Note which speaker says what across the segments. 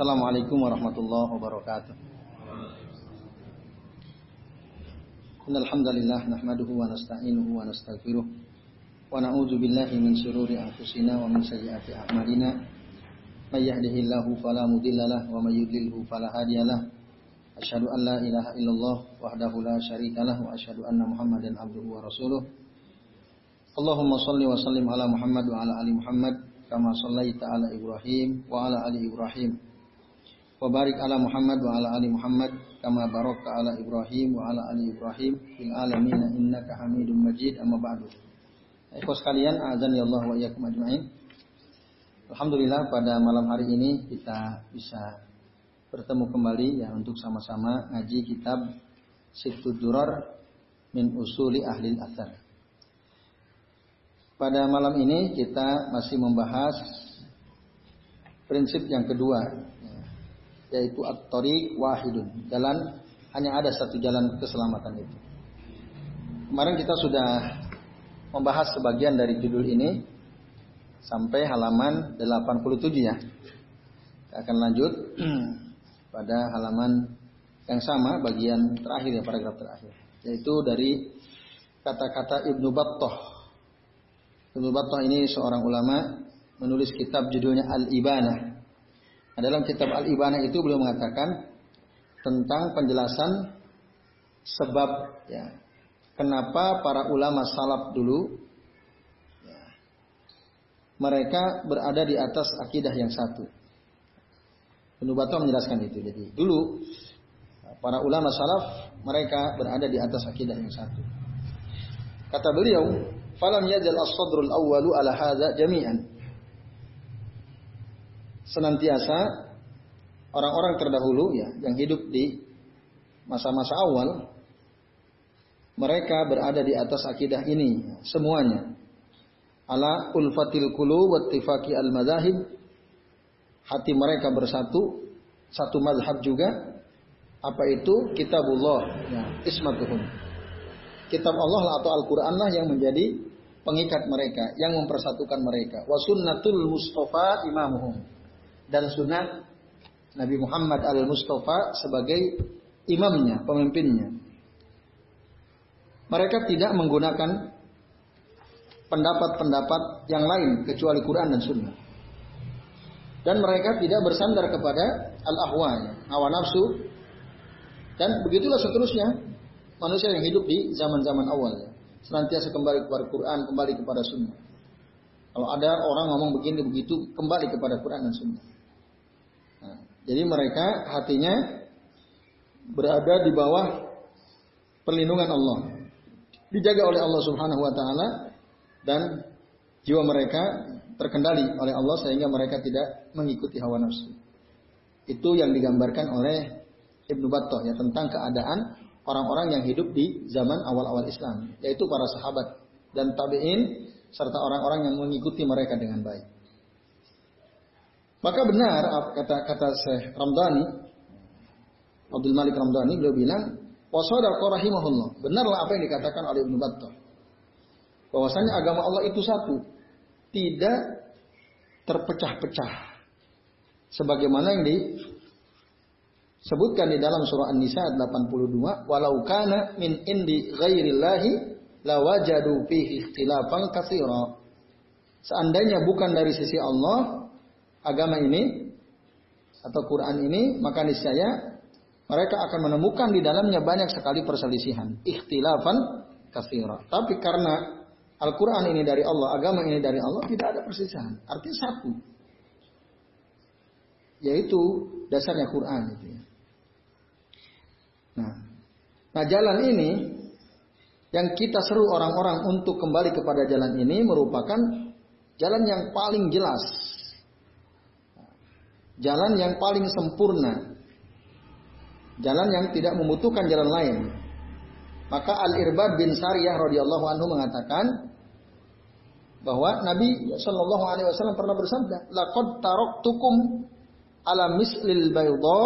Speaker 1: Assalamualaikum warahmatullahi wabarakatuh. Innal hamdalillah nahmaduhu wa nasta'inuhu wa nastaghfiruh wa na'udzu billahi min shururi anfusina wa min sayyiati a'malina. May yahdihillahu fala mudhillalah wa may yudlilhu fala hadiyalah. Asyhadu an la ilaha illallah wahdahu la syarikalah wa asyhadu anna Muhammadan abduhu wa rasuluh. Allahumma shalli wa sallim ala Muhammad wa ala ali Muhammad kama shallaita ala Ibrahim wa ala ali Ibrahim wa barik ala Muhammad wa ala ali Muhammad kama barakta ala Ibrahim wa ala ali Ibrahim fil alamin innaka Hamidum Majid amma ba'du. Ikhwas sekalian, azan ya Allah wa iyyakum ajmain. Alhamdulillah pada malam hari ini kita bisa bertemu kembali ya untuk sama-sama ngaji kitab Siftud Durar min Usuli Ahli Athar. Pada malam ini kita masih membahas prinsip yang kedua yaitu at-tariq wahidun. Jalan hanya ada satu jalan keselamatan itu. Kemarin kita sudah membahas sebagian dari judul ini sampai halaman 87 ya. Kita akan lanjut pada halaman yang sama bagian terakhir ya paragraf terakhir yaitu dari kata-kata Ibnu Battah. Ibnu Battah ini seorang ulama menulis kitab judulnya Al-Ibanah Nah, dalam kitab Al-Ibana itu beliau mengatakan tentang penjelasan sebab ya kenapa para ulama salaf dulu ya, mereka berada di atas akidah yang satu. Ibnu menjelaskan itu. Jadi dulu para ulama salaf mereka berada di atas akidah yang satu. Kata beliau, "Falam yajal as-sadrul awwalu ala hadza jami'an." Senantiasa orang-orang terdahulu ya yang hidup di masa-masa awal mereka berada di atas akidah ini semuanya. Ala ulfatil kulu wattifaqi al madahib hati mereka bersatu satu mazhab juga. Apa itu? Kitabullah ya ismatuhum. Kitab Allah atau Al-Qur'an lah yang menjadi pengikat mereka yang mempersatukan mereka. Wa sunnatul mustafa imamuhum dan sunnah Nabi Muhammad al-Mustafa sebagai imamnya, pemimpinnya. Mereka tidak menggunakan pendapat-pendapat yang lain kecuali Quran dan Sunnah. Dan mereka tidak bersandar kepada al-ahwa, hawa nafsu. Dan begitulah seterusnya manusia yang hidup di zaman-zaman awal. Senantiasa kembali kepada Quran, kembali kepada Sunnah. Kalau ada orang ngomong begini begitu, kembali kepada Quran dan Sunnah. Jadi mereka hatinya berada di bawah perlindungan Allah. Dijaga oleh Allah Subhanahu wa taala dan jiwa mereka terkendali oleh Allah sehingga mereka tidak mengikuti hawa nafsu. Itu yang digambarkan oleh Ibnu Battah ya tentang keadaan orang-orang yang hidup di zaman awal-awal Islam, yaitu para sahabat dan tabi'in serta orang-orang yang mengikuti mereka dengan baik. Maka benar kata kata Syekh Ramdhani Abdul Malik Ramdhani beliau bilang rahimahullah. Benarlah apa yang dikatakan oleh Ibnu Battah. Bahwasanya agama Allah itu satu, tidak terpecah-pecah. Sebagaimana yang disebutkan di dalam surah An-Nisa 82, walau kana min indi ghairillahi lawajadu fihi ikhtilafan katsira. Seandainya bukan dari sisi Allah, agama ini atau Quran ini, maka niscaya mereka akan menemukan di dalamnya banyak sekali perselisihan, ikhtilafan kasira. Tapi karena Al-Quran ini dari Allah, agama ini dari Allah, tidak ada perselisihan. Artinya satu. Yaitu dasarnya Quran. Itu ya. Nah, nah jalan ini yang kita seru orang-orang untuk kembali kepada jalan ini merupakan jalan yang paling jelas jalan yang paling sempurna. Jalan yang tidak membutuhkan jalan lain. Maka Al-Irbad bin Sariyah radhiyallahu anhu mengatakan bahwa Nabi Shallallahu alaihi wasallam pernah bersabda, "Laqad taraktukum ala mislil bayda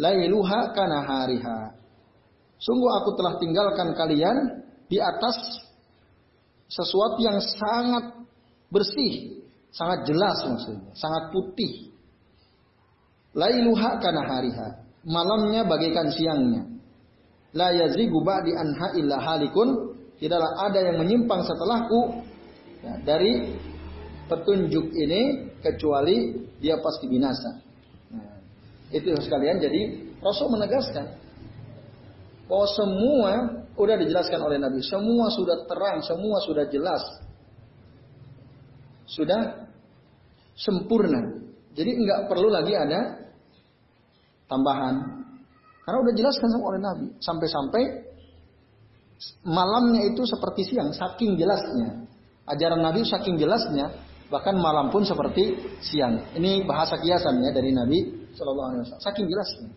Speaker 1: lailuha kana hariha." Sungguh aku telah tinggalkan kalian di atas sesuatu yang sangat bersih, sangat jelas maksudnya, sangat putih Lailuha kana hariha. Malamnya bagaikan siangnya. La yazigu ba'di anha illa halikun. Tidaklah ada yang menyimpang setelahku ya, dari petunjuk ini kecuali dia pasti binasa. Nah, itu sekalian. Jadi Rasul menegaskan bahwa semua udah dijelaskan oleh Nabi. Semua sudah terang, semua sudah jelas. Sudah sempurna. Jadi nggak perlu lagi ada tambahan. Karena udah jelaskan sama oleh Nabi. Sampai-sampai malamnya itu seperti siang, saking jelasnya. Ajaran Nabi saking jelasnya, bahkan malam pun seperti siang. Ini bahasa kiasan ya dari Nabi Shallallahu Alaihi Wasallam. Saking jelasnya.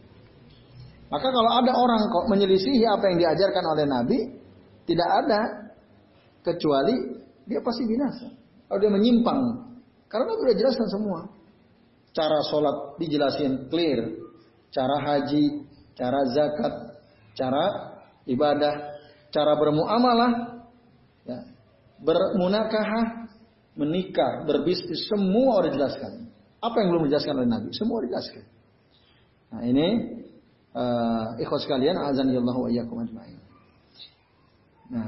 Speaker 1: Maka kalau ada orang kok menyelisihi apa yang diajarkan oleh Nabi, tidak ada kecuali dia pasti binasa. Kalau dia menyimpang, karena sudah jelaskan semua. Cara sholat dijelasin clear, cara haji, cara zakat, cara ibadah, cara bermuamalah, ya, bermunakahah, menikah, berbisnis, semua sudah dijelaskan. Apa yang belum dijelaskan oleh Nabi? Semua dijelaskan. Nah ini uh, ikhwas sekalian azanillahu wa iyyakum ajmain. Nah,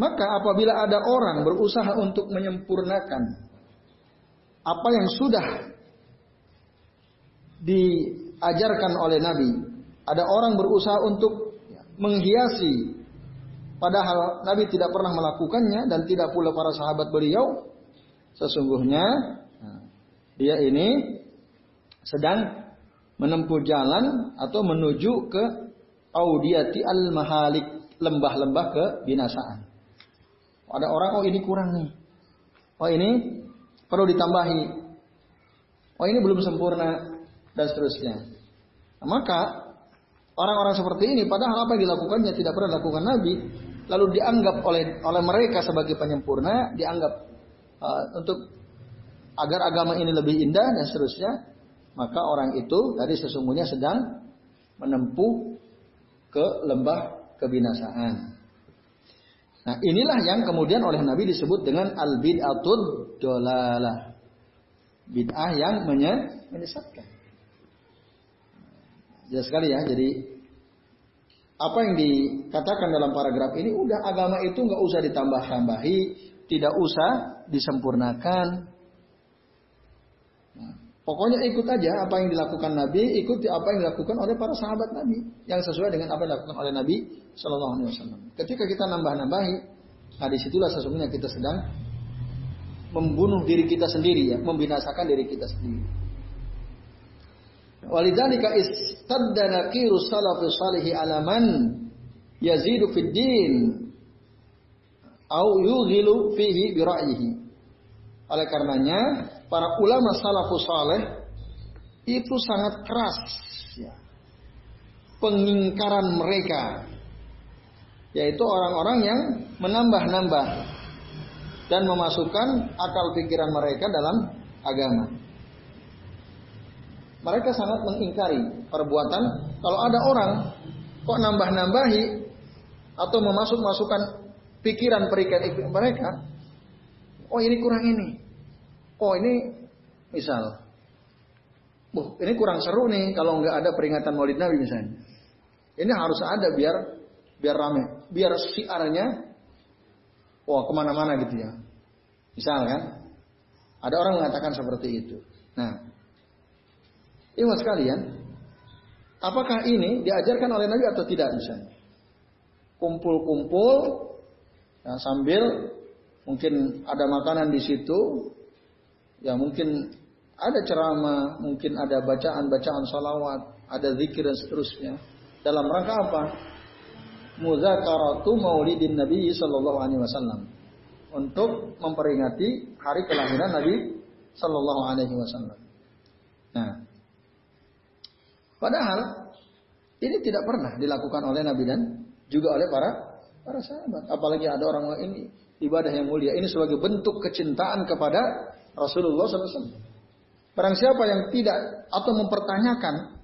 Speaker 1: maka apabila ada orang berusaha untuk menyempurnakan apa yang sudah diajarkan oleh Nabi, ada orang berusaha untuk menghiasi padahal Nabi tidak pernah melakukannya dan tidak pula para sahabat beliau. Sesungguhnya dia ini sedang menempuh jalan atau menuju ke audiyati al-mahalik, lembah-lembah kebinasaan. Ada orang, oh ini kurang nih. Oh ini perlu ditambahi. Oh ini belum sempurna dan seterusnya. Nah, maka orang-orang seperti ini padahal apa yang dilakukannya tidak pernah dilakukan Nabi, lalu dianggap oleh oleh mereka sebagai penyempurna, dianggap uh, untuk agar agama ini lebih indah dan seterusnya, maka orang itu tadi sesungguhnya sedang menempuh ke lembah kebinasaan. Nah, inilah yang kemudian oleh Nabi disebut dengan al bid'atud dolalah. Bid'ah yang menyesatkan. Jelas sekali ya. Jadi apa yang dikatakan dalam paragraf ini udah agama itu nggak usah ditambah-tambahi, tidak usah disempurnakan, Pokoknya ikut aja apa yang dilakukan Nabi, ikuti apa yang dilakukan oleh para sahabat Nabi yang sesuai dengan apa yang dilakukan oleh Nabi Shallallahu Alaihi Wasallam. Ketika kita nambah-nambahi, nah di situlah sesungguhnya kita sedang membunuh diri kita sendiri ya, membinasakan diri kita sendiri. Walidhalika istadda naqiru salafi salihi alaman yazidu fid din au yughilu fihi bi Oleh karenanya para ulama salafus saleh itu sangat keras ya. pengingkaran mereka yaitu orang-orang yang menambah-nambah dan memasukkan akal pikiran mereka dalam agama. Mereka sangat mengingkari perbuatan kalau ada orang kok nambah-nambahi atau memasuk-masukkan pikiran perikat mereka, oh ini kurang ini, oh ini misal, oh, ini kurang seru nih kalau nggak ada peringatan Maulid Nabi misalnya. Ini harus ada biar biar rame, biar siarnya, wah ke mana-mana gitu ya. Misal kan, ada orang mengatakan seperti itu. Nah, ini sekalian, apakah ini diajarkan oleh Nabi atau tidak misalnya? Kumpul-kumpul ya, sambil mungkin ada makanan di situ, Ya mungkin ada ceramah, mungkin ada bacaan-bacaan salawat, ada zikir dan seterusnya. Dalam rangka apa? Muzakaratu maulidin Nabi Sallallahu Alaihi Wasallam untuk memperingati hari kelahiran Nabi Sallallahu Alaihi Wasallam. Nah, padahal ini tidak pernah dilakukan oleh Nabi dan juga oleh para para sahabat. Apalagi ada orang ini ibadah yang mulia. Ini sebagai bentuk kecintaan kepada Rasulullah SAW. Barang siapa yang tidak atau mempertanyakan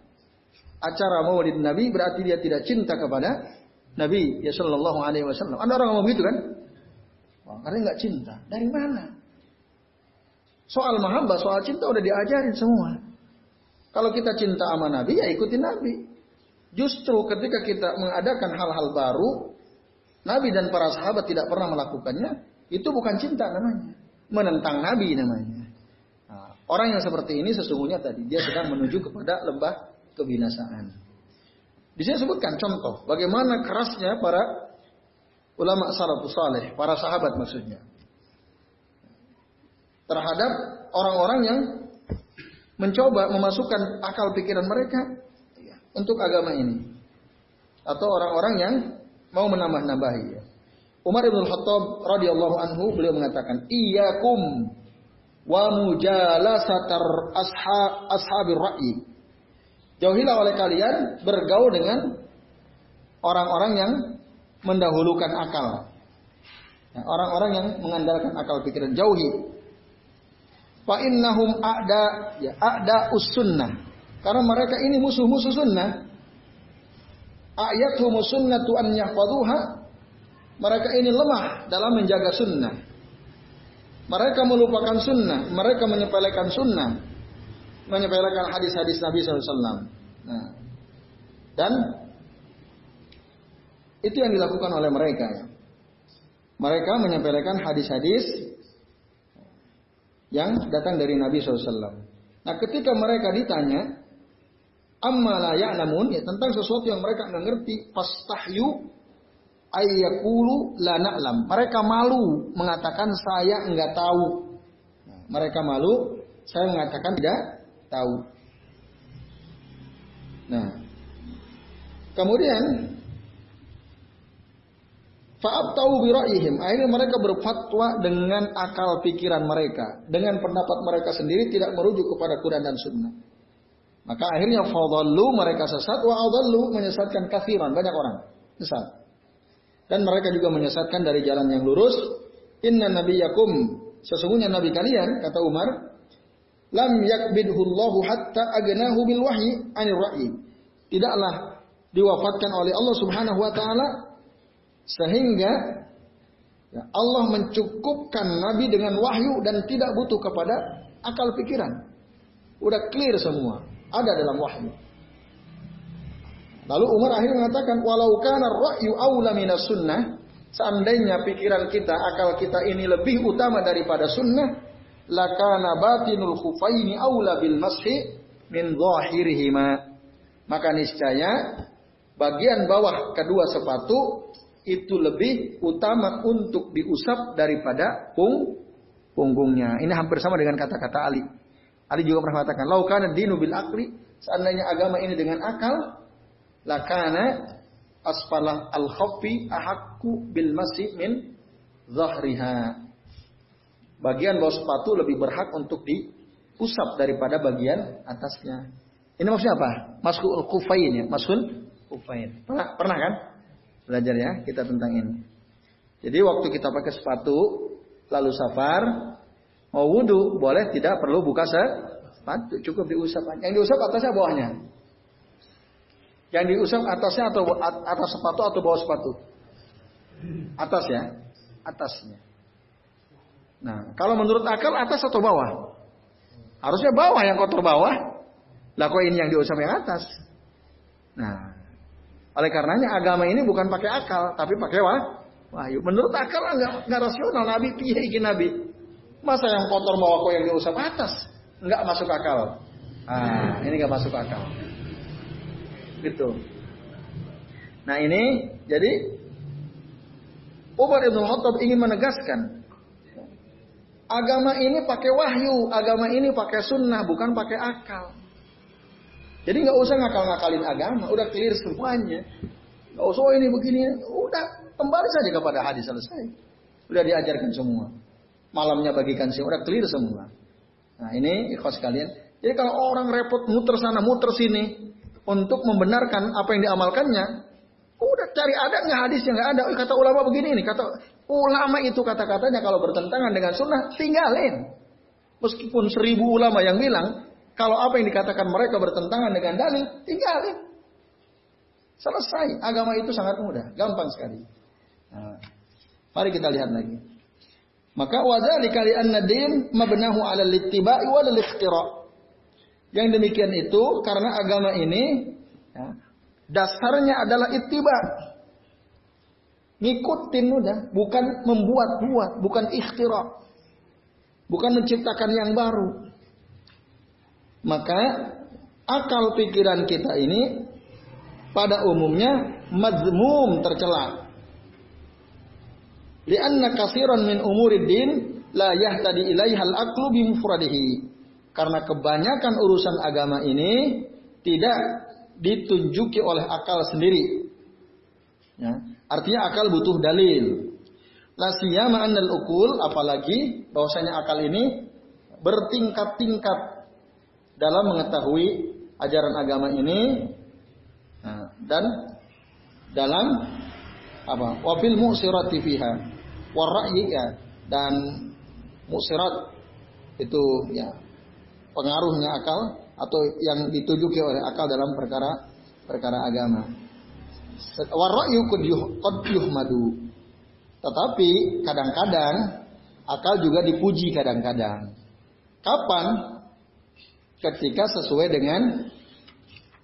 Speaker 1: acara maulid Nabi berarti dia tidak cinta kepada Nabi ya Shallallahu Alaihi Wasallam. Ada orang ngomong begitu kan? Wah, karena nggak cinta. Dari mana? Soal mahabbah, soal cinta udah diajarin semua. Kalau kita cinta sama Nabi, ya ikuti Nabi. Justru ketika kita mengadakan hal-hal baru, Nabi dan para sahabat tidak pernah melakukannya, itu bukan cinta namanya. Menentang Nabi namanya. Nah, orang yang seperti ini sesungguhnya tadi, dia sedang menuju kepada lembah kebinasaan. Di sini sebutkan contoh, bagaimana kerasnya para ulama salafus saleh, para sahabat maksudnya. Terhadap orang-orang yang mencoba memasukkan akal pikiran mereka untuk agama ini. Atau orang-orang yang mau menambah-nambahi. Ya. Umar bin Khattab radhiyallahu anhu beliau mengatakan, "Iyyakum wa mujalasatar asha ashabir ra'yi." Jauhilah oleh kalian bergaul dengan orang-orang yang mendahulukan akal. Ya, orang-orang yang mengandalkan akal pikiran jauhi. Fa innahum a'da ya a'da us-sunnah. Karena mereka ini musuh-musuh sunnah. Ayathum sunnatu an yahfaduha. Mereka ini lemah dalam menjaga sunnah. Mereka melupakan sunnah. Mereka menyepelekan sunnah. Menyepelekan hadis-hadis Nabi SAW. Nah. Dan itu yang dilakukan oleh mereka. Mereka menyepelekan hadis-hadis yang datang dari Nabi SAW. Nah ketika mereka ditanya, amma la ya'lamun, ya tentang sesuatu yang mereka nggak ngerti, pastahyu ayyakulu la na'lam. Mereka malu mengatakan saya nggak tahu. Nah, mereka malu, saya mengatakan tidak tahu. Nah, kemudian Fa'ab tahu bira'ihim. Akhirnya mereka berfatwa dengan akal pikiran mereka. Dengan pendapat mereka sendiri tidak merujuk kepada Quran dan Sunnah. Maka akhirnya fadallu mereka sesat. Wa menyesatkan kafiran. Banyak orang. Sesat. Dan mereka juga menyesatkan dari jalan yang lurus. Inna nabiyakum. Sesungguhnya nabi kalian, kata Umar. Lam yakbidhullahu hatta agnahu bil wahyi anir ra'i. Tidaklah diwafatkan oleh Allah subhanahu wa ta'ala sehingga ya, Allah mencukupkan Nabi dengan wahyu dan tidak butuh kepada akal pikiran. Udah clear semua, ada dalam wahyu. Lalu Umar akhirnya mengatakan, walau kana ra'yu aula minas sunnah, seandainya pikiran kita, akal kita ini lebih utama daripada sunnah, lakana batinul khufaini aula bil mashi min zahirihima. Maka niscaya bagian bawah kedua sepatu itu lebih utama untuk diusap daripada pung punggungnya. Ini hampir sama dengan kata-kata Ali. Ali juga pernah mengatakan, "Laukana dinu bil akli." Seandainya agama ini dengan akal, lakana asfalah al khaffi ahakku bil masih min zahriha. Bagian bawah sepatu lebih berhak untuk diusap daripada bagian atasnya. Ini maksudnya apa? Maskul kufain ya, maskul kufain. Pernah, pernah kan? Belajar ya kita tentang ini. Jadi waktu kita pakai sepatu lalu safar mau wudhu boleh tidak perlu buka sepatu cukup diusap yang diusap atasnya bawahnya. Yang diusap atasnya atau atas sepatu atau bawah sepatu? Atas ya atasnya. Nah kalau menurut akal atas atau bawah? Harusnya bawah yang kotor bawah. Ini yang diusap yang atas? Nah oleh karenanya agama ini bukan pakai akal, tapi pakai wah, wahyu. Menurut akal nggak nggak rasional. Nabi piye ikin Nabi? Masa yang kotor bawa kau yang diusap atas? Nggak masuk akal. Ah, ini nggak masuk akal. Gitu. Nah ini jadi Umar ibn Khattab ingin menegaskan agama ini pakai wahyu, agama ini pakai sunnah, bukan pakai akal. Jadi nggak usah ngakal-ngakalin agama, udah clear semuanya. Nggak usah oh ini begini, udah kembali saja kepada hadis selesai. Udah diajarkan semua. Malamnya bagikan sih, udah clear semua. Nah ini ikhlas kalian. Jadi kalau orang repot muter sana muter sini untuk membenarkan apa yang diamalkannya, udah cari ada nggak hadisnya nggak ada. Kata ulama begini ini, kata ulama itu kata-katanya kalau bertentangan dengan sunnah tinggalin. Meskipun seribu ulama yang bilang kalau apa yang dikatakan mereka bertentangan dengan dalil, tinggalin. Selesai. Agama itu sangat mudah, gampang sekali. Nah, mari kita lihat lagi. Maka wadzalika li anna din mabnahu 'ala al-ittiba'i. Yang demikian itu karena agama ini ya, dasarnya adalah ittiba. Ngikutin udah, bukan membuat-buat, bukan ikhtira. Bukan menciptakan yang baru. Maka akal pikiran kita ini pada umumnya mazmum tercela. Lianna kasiran min umuriddin la yahtadi ilaihal aqlu bimufradihi. Karena kebanyakan urusan agama ini tidak ditunjuki oleh akal sendiri. Ya. Artinya akal butuh dalil. Lasia ma'annal ukul, apalagi bahwasanya akal ini bertingkat-tingkat dalam mengetahui ajaran agama ini nah, dan dalam apa wafil mu'sirati fiha ya dan mu'sirat itu ya pengaruhnya akal atau yang ditujuki oleh akal dalam perkara perkara agama. Warra'yu qad yuhmadu. Tetapi kadang-kadang akal juga dipuji kadang-kadang. Kapan? Ketika sesuai dengan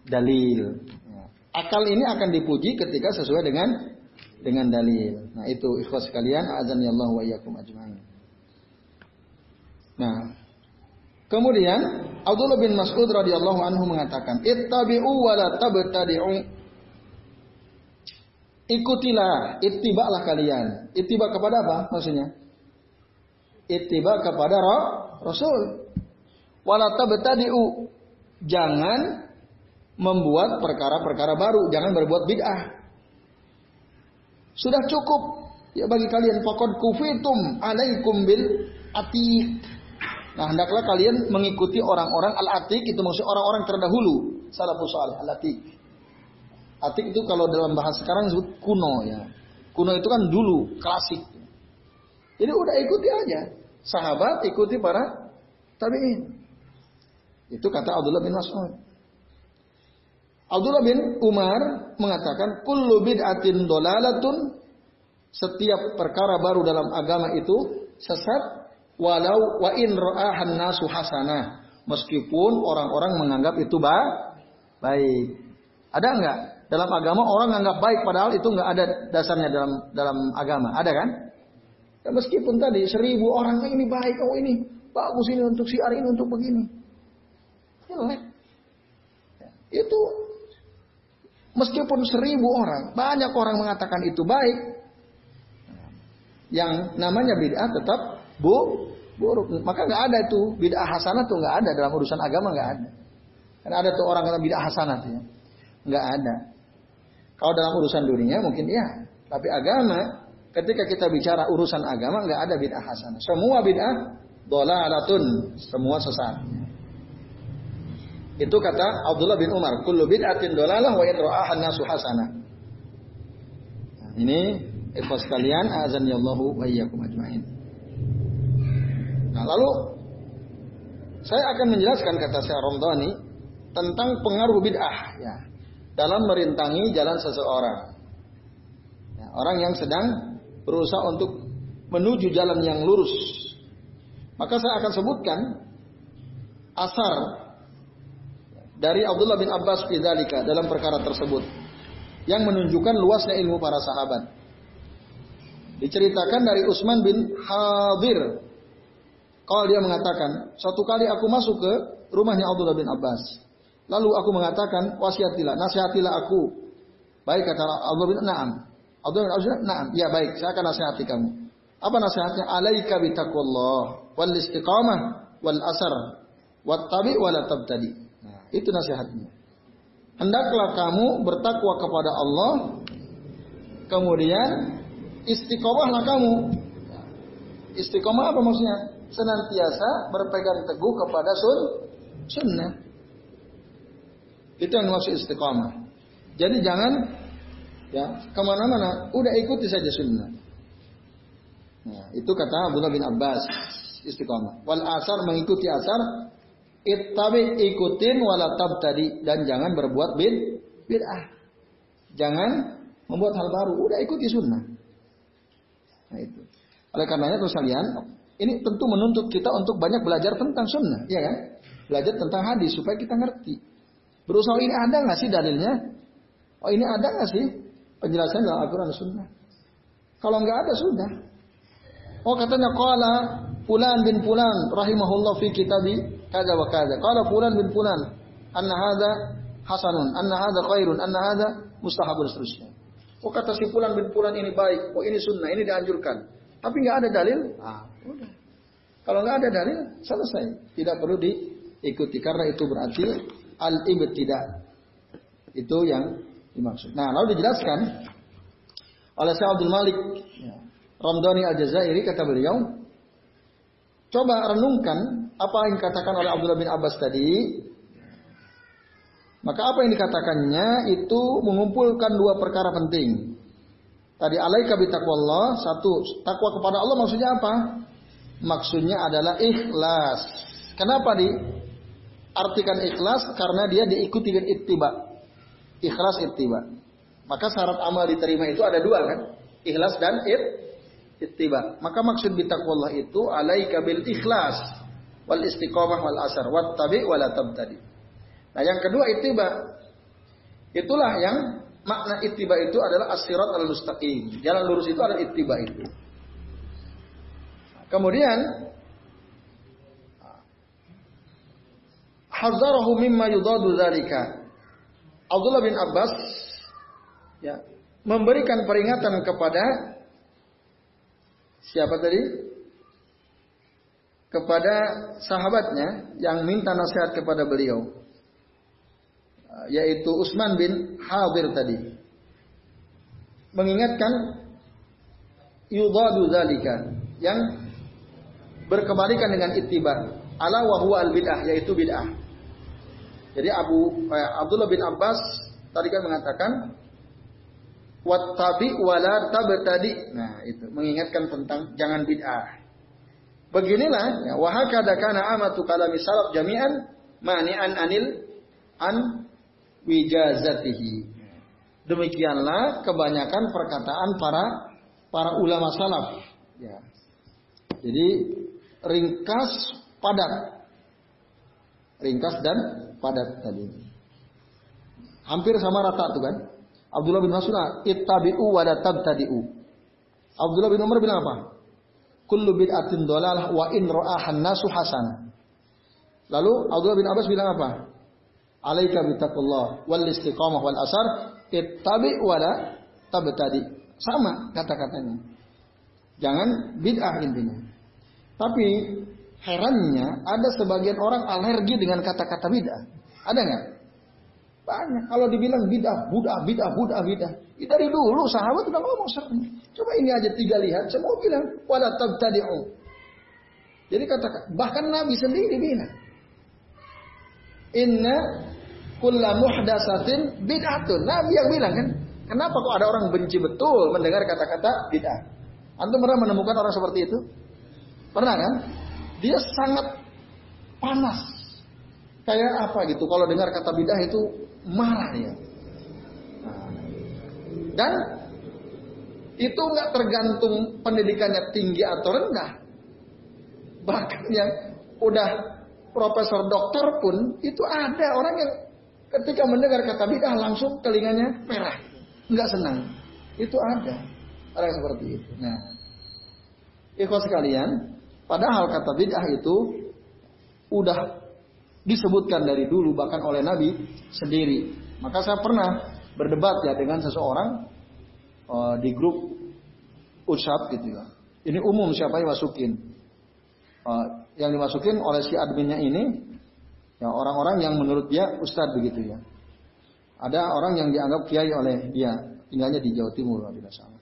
Speaker 1: dalil. Akal ini akan dipuji ketika sesuai dengan dengan dalil. Nah, itu ikhwas sekalian, azan ya Allah wa iyyakum ajmain. Nah, Kemudian Abdullah bin Mas'ud radhiyallahu anhu mengatakan, "Ittabi'u wa la tabtadi'u." Ikutilah, ittiba'lah kalian. Ittiba kepada apa maksudnya? Ittiba kepada Rasul. Wala tabtadi'u. Jangan membuat perkara-perkara baru, jangan berbuat bid'ah. Sudah cukup ya bagi kalian faqad kufitum alaikum bil atiq Nah, hendaklah kalian mengikuti orang-orang al-atik itu maksud orang-orang terdahulu, salafus saleh al-atik. Atik itu kalau dalam bahasa sekarang disebut kuno ya. Kuno itu kan dulu, klasik. Jadi udah ikuti aja. Sahabat ikuti para tabi'in. Itu kata Abdullah bin Mas'ud. Abdullah bin Umar mengatakan kullu bid'atin dolalatun. Setiap perkara baru dalam agama itu sesat walau wa in ra'ahan nasu hasanah. Meskipun orang-orang menganggap itu ba baik. Ada enggak dalam agama orang menganggap baik padahal itu enggak ada dasarnya dalam dalam agama. Ada kan? Ya, meskipun tadi seribu orang ini baik oh ini bagus ini untuk siar ini untuk begini jelek itu meskipun seribu orang banyak orang mengatakan itu baik yang namanya bid'ah tetap bu buruk. Maka nggak ada itu bid'ah hasanah tuh nggak ada dalam urusan agama nggak ada. Karena ada tuh orang kata bid'ah hasanah tuh ya. Nggak ada. Kalau dalam urusan dunia mungkin iya, tapi agama ketika kita bicara urusan agama nggak ada bid'ah hasanah. Semua bid'ah dolalatun, semua sesat. Itu kata Abdullah bin Umar, kullu bid'atin dolalah wa yadra'ahan nasu hasanah. Nah, ini ikhwas sekalian, azan ya Allahu wa iyyakum ajmain. Nah, lalu saya akan menjelaskan kata saya Romdani tentang pengaruh bid'ah ya dalam merintangi jalan seseorang. Ya, orang yang sedang berusaha untuk menuju jalan yang lurus. Maka saya akan sebutkan asar dari Abdullah bin Abbas Fidzalika dalam perkara tersebut yang menunjukkan luasnya ilmu para sahabat. Diceritakan dari Utsman bin Hadir kalau dia mengatakan, suatu kali aku masuk ke rumahnya Abdullah bin Abbas. Lalu aku mengatakan, wasiatilah, nasihatilah aku. Baik kata Abdullah bin Naam. Abdullah bin Abbas, Naam. Ya baik, saya akan nasihati kamu. Apa nasihatnya? Alaika bitaqwallah wal istiqamah wal asar wat tabi wal tabtadi. Itu nasihatnya. Hendaklah kamu bertakwa kepada Allah, kemudian istiqomahlah kamu. Istiqomah apa maksudnya? senantiasa berpegang teguh kepada sun sunnah. Itu yang maksud istiqamah. Jadi jangan ya ke mana-mana, udah ikuti saja sunnah. Nah, itu kata Abdullah bin Abbas istiqamah. Wal asar mengikuti asar, ittabi ikutin walatab tadi dan jangan berbuat bid bid'ah. Jangan membuat hal baru, udah ikuti sunnah. Nah itu. Oleh karenanya terus kalian ini tentu menuntut kita untuk banyak belajar tentang sunnah, ya kan? belajar tentang hadis supaya kita ngerti. Berusaha ini ada nggak sih dalilnya? Oh ini ada nggak sih penjelasan dalam Al-Quran Sunnah? Kalau nggak ada sudah. Oh katanya qala fulan bin fulan rahimahullah fi kitabi wa kada. Qala fulan bin fulan anna hadza hasanun, anna hadza khairun, anna hadza mustahabun seterusnya. Oh kata si fulan bin fulan ini baik, oh ini sunnah, ini dianjurkan. Tapi nggak ada dalil, ah, udah. Kalau nggak ada dalil, selesai. Tidak perlu diikuti karena itu berarti al tidak. Itu yang dimaksud. Nah, lalu dijelaskan oleh Syekh Abdul Malik ya, Ramdhani Al-Jazairi kata beliau, coba renungkan apa yang dikatakan oleh Abdullah bin Abbas tadi. Maka apa yang dikatakannya itu mengumpulkan dua perkara penting. Tadi alaika bitaqwallah, satu, takwa kepada Allah maksudnya apa? Maksudnya adalah ikhlas. Kenapa di artikan ikhlas? Karena dia diikuti dengan ittiba. Ikhlas ittiba. Maka syarat amal diterima itu ada dua kan? Ikhlas dan it, ittiba. Maka maksud bitaqwallah itu alaika bil ikhlas wal istiqomah wal asar wat tabi wala tabtadi. Nah, yang kedua ittiba. Itulah yang makna ittiba itu adalah as-sirat al-mustaqim. Jalan lurus itu adalah ittiba itu. Kemudian hazarahu mimma yudadu dzalika. Abdullah bin Abbas ya, memberikan peringatan kepada siapa tadi? Kepada sahabatnya yang minta nasihat kepada beliau yaitu Utsman bin Hadir tadi. Mengingatkan yudadu zalika yang berkebalikan dengan ittiba ala wa huwa al bid'ah yaitu bid'ah. Jadi Abu eh, Abdullah bin Abbas tadi kan mengatakan wattabi wala tabtadi. Nah, itu mengingatkan tentang jangan bid'ah. Beginilah ya wa hakada kana amatu kalami salaf jami'an mani'an anil an wijazatihi. Demikianlah kebanyakan perkataan para para ulama salaf. Ya. Jadi ringkas padat. Ringkas dan padat tadi. Hampir sama rata tuh kan. Abdullah bin Mas'ud ittabi'u wa la tabtadi'u. Abdullah bin Umar bilang apa? Kullu bid'atin dhalalah wa in ra'ahan nasu hasanah. Lalu Abdullah bin Abbas bilang apa? alaika bitaqullah wal istiqamah wal asar ittabi wala tabtadi. Sama kata-katanya. Jangan bid'ah intinya. Tapi herannya ada sebagian orang alergi dengan kata-kata bid'ah. Ada nggak? Banyak. Kalau dibilang bid'ah, bid'ah, bid'ah, bid'ah, bid'ah. Dari dulu sahabat udah ngomong sering. Coba ini aja tiga lihat, semua bilang wala tabtadi'u. Jadi katakan, bahkan Nabi sendiri bilang, Inna kulla muhdasatin bid'atun. Nabi yang bilang kan. Kenapa kok ada orang benci betul mendengar kata-kata bid'ah? Antum pernah menemukan orang seperti itu? Pernah kan? Dia sangat panas. Kayak apa gitu. Kalau dengar kata bid'ah itu marah dia. Dan itu nggak tergantung pendidikannya tinggi atau rendah. Bahkan yang udah profesor dokter pun itu ada orang yang Ketika mendengar kata bid'ah langsung telinganya merah, nggak senang. Itu ada orang seperti itu. Nah, ikhwas sekalian, padahal kata bid'ah itu udah disebutkan dari dulu bahkan oleh Nabi sendiri. Maka saya pernah berdebat ya dengan seseorang uh, di grup ucap gitu ya. Ini umum siapa yang masukin. Uh, yang dimasukin oleh si adminnya ini Ya, orang-orang yang menurut dia ustadz begitu ya. Ada orang yang dianggap kiai oleh dia, tinggalnya di Jawa Timur kalau tidak salah.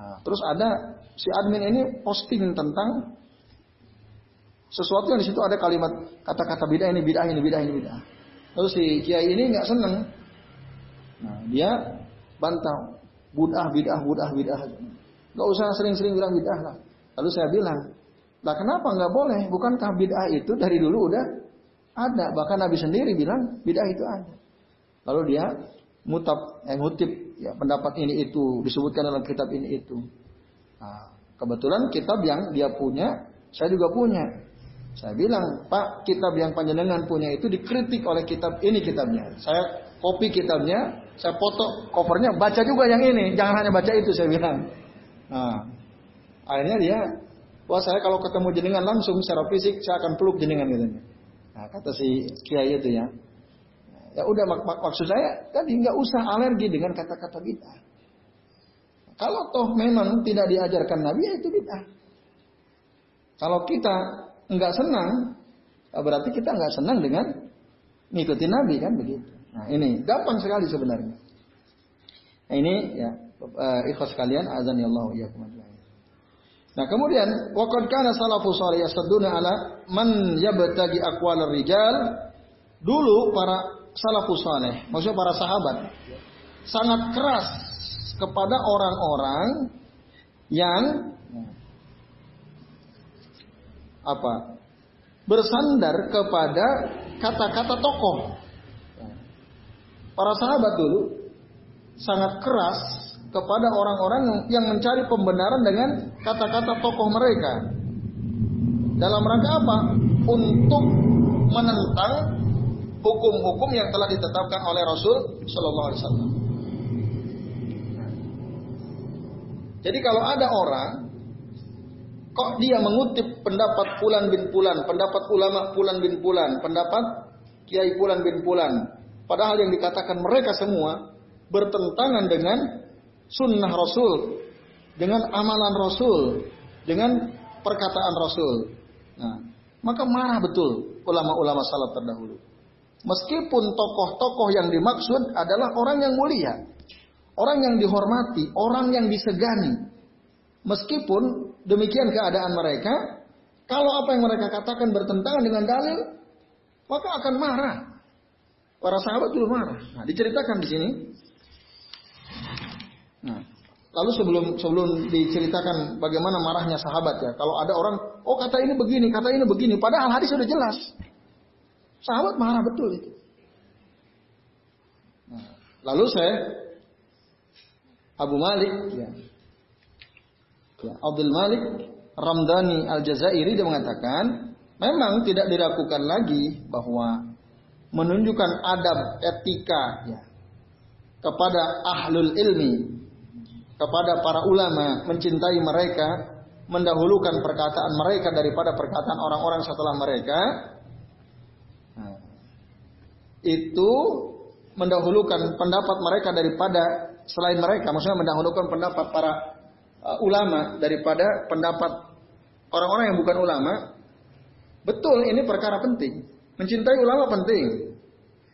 Speaker 1: Nah, terus ada si admin ini posting tentang sesuatu yang di situ ada kalimat kata-kata bid'ah ini bid'ah ini bid'ah ini bid'ah. Lalu si kiai ini nggak seneng. Nah, dia bantah bid'ah bid'ah bid'ah bid'ah. Gak usah sering-sering bilang bid'ah lah. Lalu saya bilang, lah kenapa nggak boleh? Bukankah bid'ah itu dari dulu udah ada, bahkan Nabi sendiri bilang bid'ah itu ada. Lalu dia mutab, eh, ngutip ya pendapat ini itu disebutkan dalam kitab ini itu. Nah, kebetulan kitab yang dia punya, saya juga punya. Saya bilang, Pak, kitab yang panjenengan punya itu dikritik oleh kitab ini kitabnya. Saya kopi kitabnya, saya foto covernya, baca juga yang ini, jangan hanya baca itu saya bilang. Nah, akhirnya dia, wah saya kalau ketemu jenengan langsung secara fisik saya akan peluk jenengan gitu. Nah, kata si kiai itu ya. Ya udah mak mak maksud saya tadi nggak usah alergi dengan kata-kata bid'ah. Kalau toh memang tidak diajarkan Nabi ya itu bid'ah. Kalau kita nggak senang, ya berarti kita nggak senang dengan ngikutin Nabi kan begitu. Nah ini gampang sekali sebenarnya. Nah, ini ya uh, ikhlas kalian azan ya Allah ya Nah kemudian waqad kana salafu salih yasadduna ala man yabtagi aqwalar rijal dulu para salafus saleh maksudnya para sahabat sangat keras kepada orang-orang yang apa bersandar kepada kata-kata tokoh. Para sahabat dulu sangat keras kepada orang-orang yang mencari pembenaran dengan kata-kata tokoh mereka. Dalam rangka apa? Untuk menentang hukum-hukum yang telah ditetapkan oleh Rasul Shallallahu Alaihi Wasallam. Jadi kalau ada orang Kok dia mengutip pendapat Pulan bin Pulan, pendapat ulama Pulan bin Pulan, pendapat Kiai Pulan bin Pulan. Padahal yang dikatakan mereka semua bertentangan dengan sunnah Rasul, dengan amalan Rasul, dengan perkataan Rasul. Nah, maka marah betul ulama-ulama salaf terdahulu. Meskipun tokoh-tokoh yang dimaksud adalah orang yang mulia, orang yang dihormati, orang yang disegani, Meskipun demikian keadaan mereka, kalau apa yang mereka katakan bertentangan dengan dalil, maka akan marah. Para sahabat dulu marah. Nah, diceritakan di sini. Nah, lalu sebelum sebelum diceritakan bagaimana marahnya sahabat ya, kalau ada orang, oh kata ini begini, kata ini begini, padahal hadis sudah jelas. Sahabat marah betul itu. Nah, lalu saya Abu Malik ya, Ya, Abdul Malik Ramdhani Al-Jazairi dia mengatakan, memang tidak diragukan lagi bahwa menunjukkan adab etika ya, kepada ahlul ilmi, kepada para ulama, mencintai mereka, mendahulukan perkataan mereka daripada perkataan orang-orang setelah mereka, nah, itu mendahulukan pendapat mereka daripada selain mereka, maksudnya mendahulukan pendapat para uh, ulama daripada pendapat orang-orang yang bukan ulama. Betul, ini perkara penting. Mencintai ulama penting.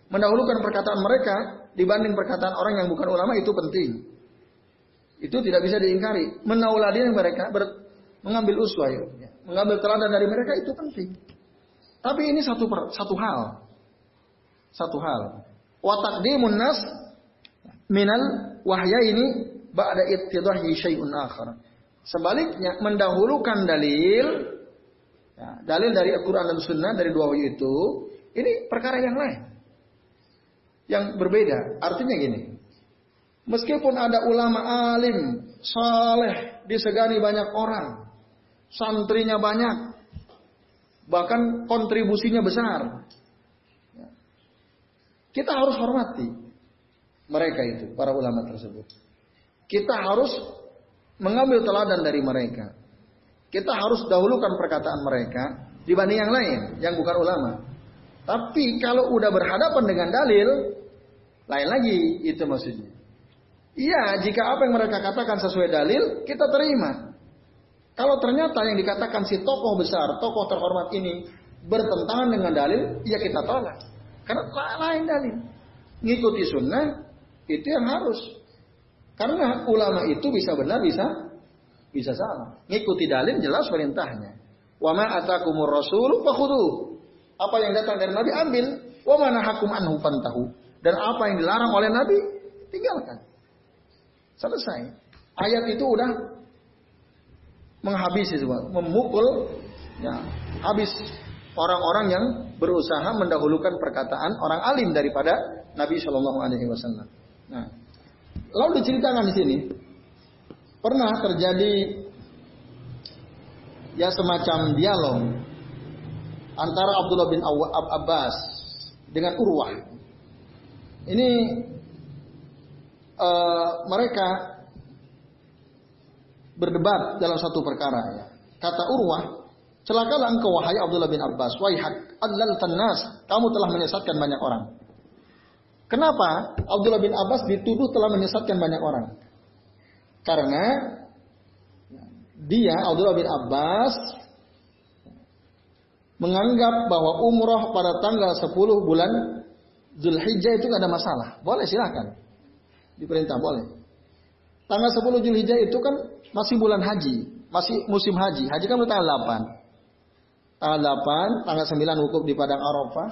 Speaker 1: Mendahulukan perkataan mereka dibanding perkataan orang yang bukan ulama itu penting. Itu tidak bisa diingkari. Menauladin mereka ber, mengambil uswah, ya. mengambil teladan dari mereka itu penting. Tapi ini satu satu hal. Satu hal. Watakdimun nas minal wahya ini ba'da ittidahi syai'un akhar. Sebaliknya mendahulukan dalil ya, dalil dari Al-Qur'an dan Sunnah dari dua wahyu itu ini perkara yang lain. Yang berbeda. Artinya gini. Meskipun ada ulama alim, saleh, disegani banyak orang, santrinya banyak, bahkan kontribusinya besar. Ya. Kita harus hormati mereka itu, para ulama tersebut. Kita harus mengambil teladan dari mereka. Kita harus dahulukan perkataan mereka dibanding yang lain, yang bukan ulama. Tapi kalau udah berhadapan dengan dalil, lain lagi itu maksudnya. Iya, jika apa yang mereka katakan sesuai dalil, kita terima. Kalau ternyata yang dikatakan si tokoh besar, tokoh terhormat ini bertentangan dengan dalil, ya kita tolak. Karena lain dalil. Ngikuti sunnah, itu yang harus. Karena ulama itu bisa benar, bisa bisa salah. Ngikuti dalil jelas perintahnya. Wa ma atakumur rasul. Apa yang datang dari Nabi ambil. Wa ma nahakum anhu fantahu. Dan apa yang dilarang oleh Nabi tinggalkan. Selesai. Ayat itu udah menghabisi semua, memukul ya, habis orang-orang yang berusaha mendahulukan perkataan orang alim daripada Nabi Shallallahu Alaihi Wasallam. Nah, Lalu diceritakan di sini pernah terjadi ya semacam dialog antara Abdullah bin Abbas dengan Urwah. Ini uh, mereka berdebat dalam satu perkara ya. Kata Urwah, celakalah engkau wahai Abdullah bin Abbas, wahai adlal tannas, kamu telah menyesatkan banyak orang. Kenapa Abdullah bin Abbas dituduh telah menyesatkan banyak orang? Karena dia Abdullah bin Abbas menganggap bahwa umroh pada tanggal 10 bulan Zulhijjah itu gak ada masalah. Boleh silahkan. Diperintah boleh. Tanggal 10 Zulhijjah itu kan masih bulan haji. Masih musim haji. Haji kan tanggal 8. Tanggal 8, tanggal 9 wukuf di Padang Arafah.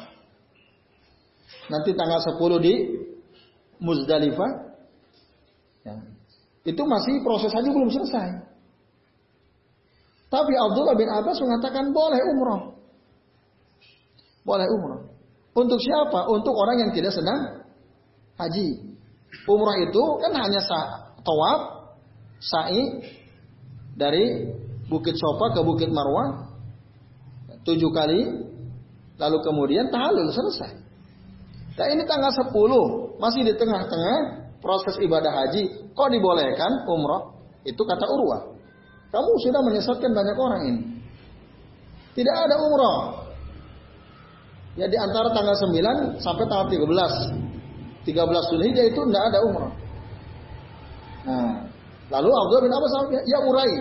Speaker 1: Nanti tanggal 10 di Muzdalifah. Ya. Itu masih proses haji belum selesai. Tapi Abdullah bin Abbas mengatakan boleh umroh. Boleh umrah. Untuk siapa? Untuk orang yang tidak sedang haji. Umrah itu kan hanya sa tawaf, sa'i dari Bukit Sofa ke Bukit Marwah tujuh kali, lalu kemudian tahalul selesai. Nah ini tanggal 10 masih di tengah-tengah proses ibadah haji, kok dibolehkan umrah? Itu kata Urwah. Kamu sudah menyesatkan banyak orang ini. Tidak ada umrah Ya di antara tanggal 9 sampai tanggal 13. 13 Zulhijjah itu tidak ada umrah. Nah, lalu Abdullah bin Abbas ya urai.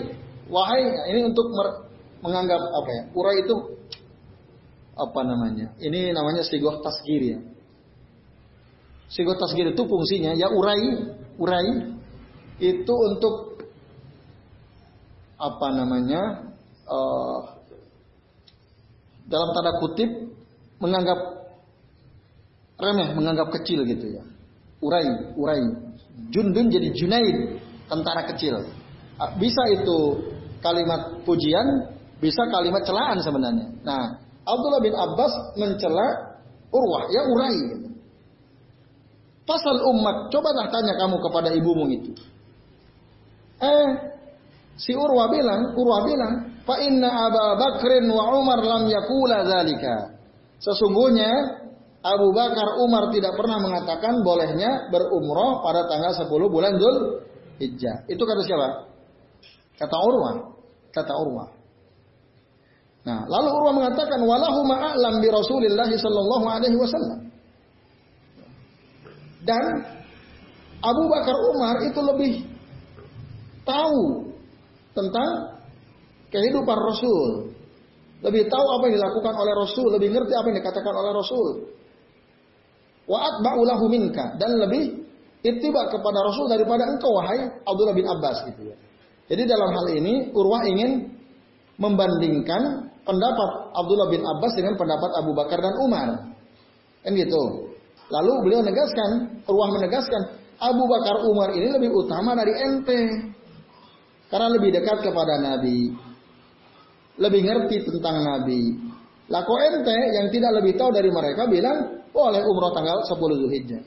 Speaker 1: Wahai, ini untuk menganggap apa ya? Urai itu apa namanya? Ini namanya sigoh tasgir ya. Sigoh tasgir itu fungsinya ya urai, urai itu untuk apa namanya? Uh, dalam tanda kutip menganggap remeh, menganggap kecil gitu ya. Urai, urai. Jundun jadi Junaid, tentara kecil. Ah, bisa itu kalimat pujian, bisa kalimat celaan sebenarnya. Nah, Abdullah bin Abbas mencela Urwah, ya urai. Gitu. Pasal umat, cobalah tanya kamu kepada ibumu itu. Eh, si Urwah bilang, Urwah bilang, fa inna Abu Bakrin wa Umar lam yakula zalika. Sesungguhnya Abu Bakar Umar tidak pernah mengatakan bolehnya berumroh pada tanggal 10 bulan Dhul Hijjah. Itu kata siapa? Kata Urwah. Kata Urwah. Nah, lalu Urwah mengatakan walahu ma'alam bi Rasulillah sallallahu alaihi wasallam. Dan Abu Bakar Umar itu lebih tahu tentang kehidupan Rasul lebih tahu apa yang dilakukan oleh Rasul, lebih ngerti apa yang dikatakan oleh Rasul. Wa atba'ulahu minka dan lebih ittiba kepada Rasul daripada engkau wahai Abdullah bin Abbas gitu ya. Jadi dalam hal ini Urwah ingin membandingkan pendapat Abdullah bin Abbas dengan pendapat Abu Bakar dan Umar. Kan gitu. Lalu beliau menegaskan, Urwah menegaskan, Abu Bakar Umar ini lebih utama dari ente. Karena lebih dekat kepada Nabi lebih ngerti tentang Nabi. Lah kok ente yang tidak lebih tahu dari mereka bilang boleh umroh tanggal 10 Zulhijjah.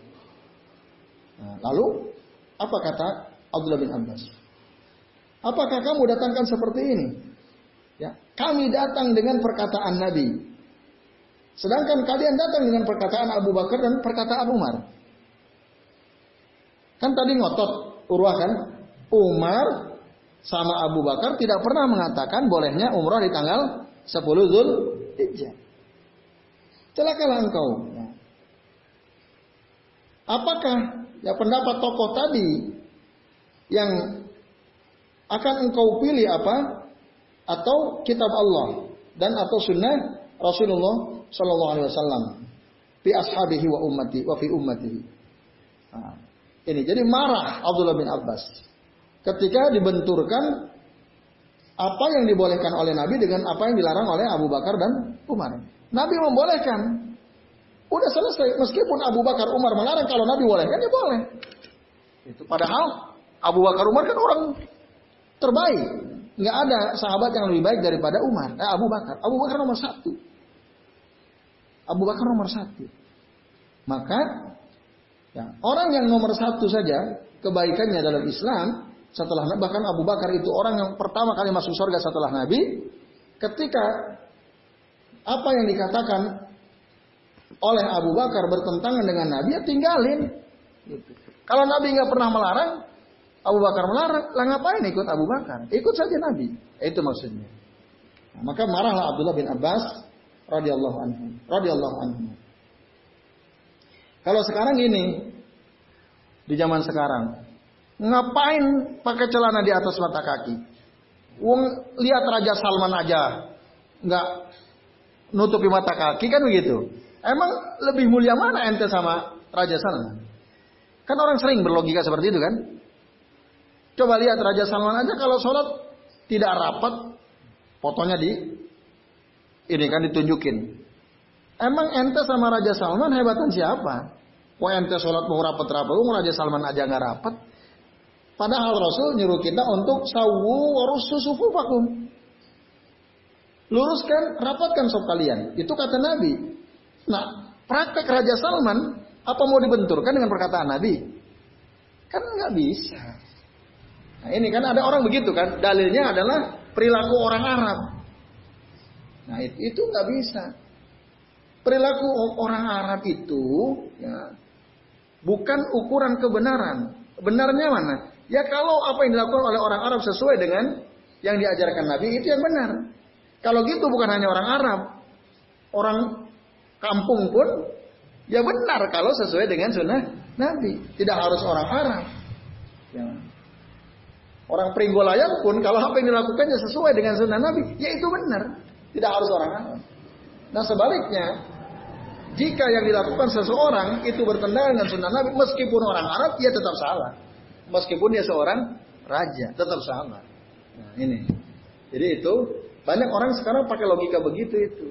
Speaker 1: Nah, lalu apa kata Abdullah bin Abbas? Apakah kamu datangkan seperti ini? Ya, kami datang dengan perkataan Nabi. Sedangkan kalian datang dengan perkataan Abu Bakar dan perkataan Umar. Kan tadi ngotot Urwah kan? Umar sama Abu Bakar tidak pernah mengatakan bolehnya umrah di tanggal 10 Zul Hijjah. Celakalah engkau. Apakah ya pendapat tokoh tadi yang akan engkau pilih apa? Atau kitab Allah dan atau sunnah Rasulullah Shallallahu Alaihi Wasallam fi ashabihi wa ummati wa fi ummatihi. Nah, ini jadi marah Abdullah bin Abbas ketika dibenturkan apa yang dibolehkan oleh Nabi dengan apa yang dilarang oleh Abu Bakar dan Umar. Nabi membolehkan. Udah selesai. Meskipun Abu Bakar Umar melarang kalau Nabi bolehkan ya boleh. Itu padahal Abu Bakar Umar kan orang terbaik. Nggak ada sahabat yang lebih baik daripada Umar. Eh, Abu Bakar. Abu Bakar nomor satu. Abu Bakar nomor satu. Maka ya, orang yang nomor satu saja kebaikannya dalam Islam setelah bahkan Abu Bakar itu orang yang pertama kali masuk surga setelah Nabi ketika apa yang dikatakan oleh Abu Bakar bertentangan dengan Nabi, ya tinggalin. Gitu. Kalau Nabi nggak pernah melarang, Abu Bakar melarang, lah ngapain ikut Abu Bakar? Ikut saja Nabi. Itu maksudnya. Maka marahlah Abdullah bin Abbas radhiyallahu anhu, radhiyallahu anhu. Kalau sekarang ini di zaman sekarang, ngapain pakai celana di atas mata kaki? Wong lihat Raja Salman aja nggak nutupi mata kaki kan begitu. Emang lebih mulia mana ente sama Raja Salman? Kan orang sering berlogika seperti itu kan? Coba lihat Raja Salman aja kalau sholat tidak rapat, fotonya di ini kan ditunjukin. Emang ente sama Raja Salman hebatan siapa? Wah ente sholat mau rapat-rapat, Raja Salman aja nggak rapat. Padahal Rasul nyuruh kita untuk sawu warus sufufakum. Luruskan, rapatkan sop kalian. Itu kata Nabi. Nah, praktek Raja Salman, apa mau dibenturkan dengan perkataan Nabi? Kan nggak bisa. Nah ini kan ada orang begitu kan. Dalilnya adalah perilaku orang Arab. Nah itu nggak bisa. Perilaku orang Arab itu ya, bukan ukuran kebenaran. Benarnya mana? Ya kalau apa yang dilakukan oleh orang Arab sesuai dengan yang diajarkan Nabi itu yang benar. Kalau gitu bukan hanya orang Arab, orang kampung pun ya benar kalau sesuai dengan sunnah Nabi. Tidak harus orang Arab. Ya. Orang Pringgolayan pun kalau apa yang dilakukannya sesuai dengan sunnah Nabi, ya itu benar. Tidak harus orang Arab. Nah sebaliknya, jika yang dilakukan seseorang itu bertentangan dengan sunnah Nabi, meskipun orang Arab, ya tetap salah. Meskipun dia seorang raja, tetap salah. Nah, ini. Jadi itu banyak orang sekarang pakai logika begitu itu.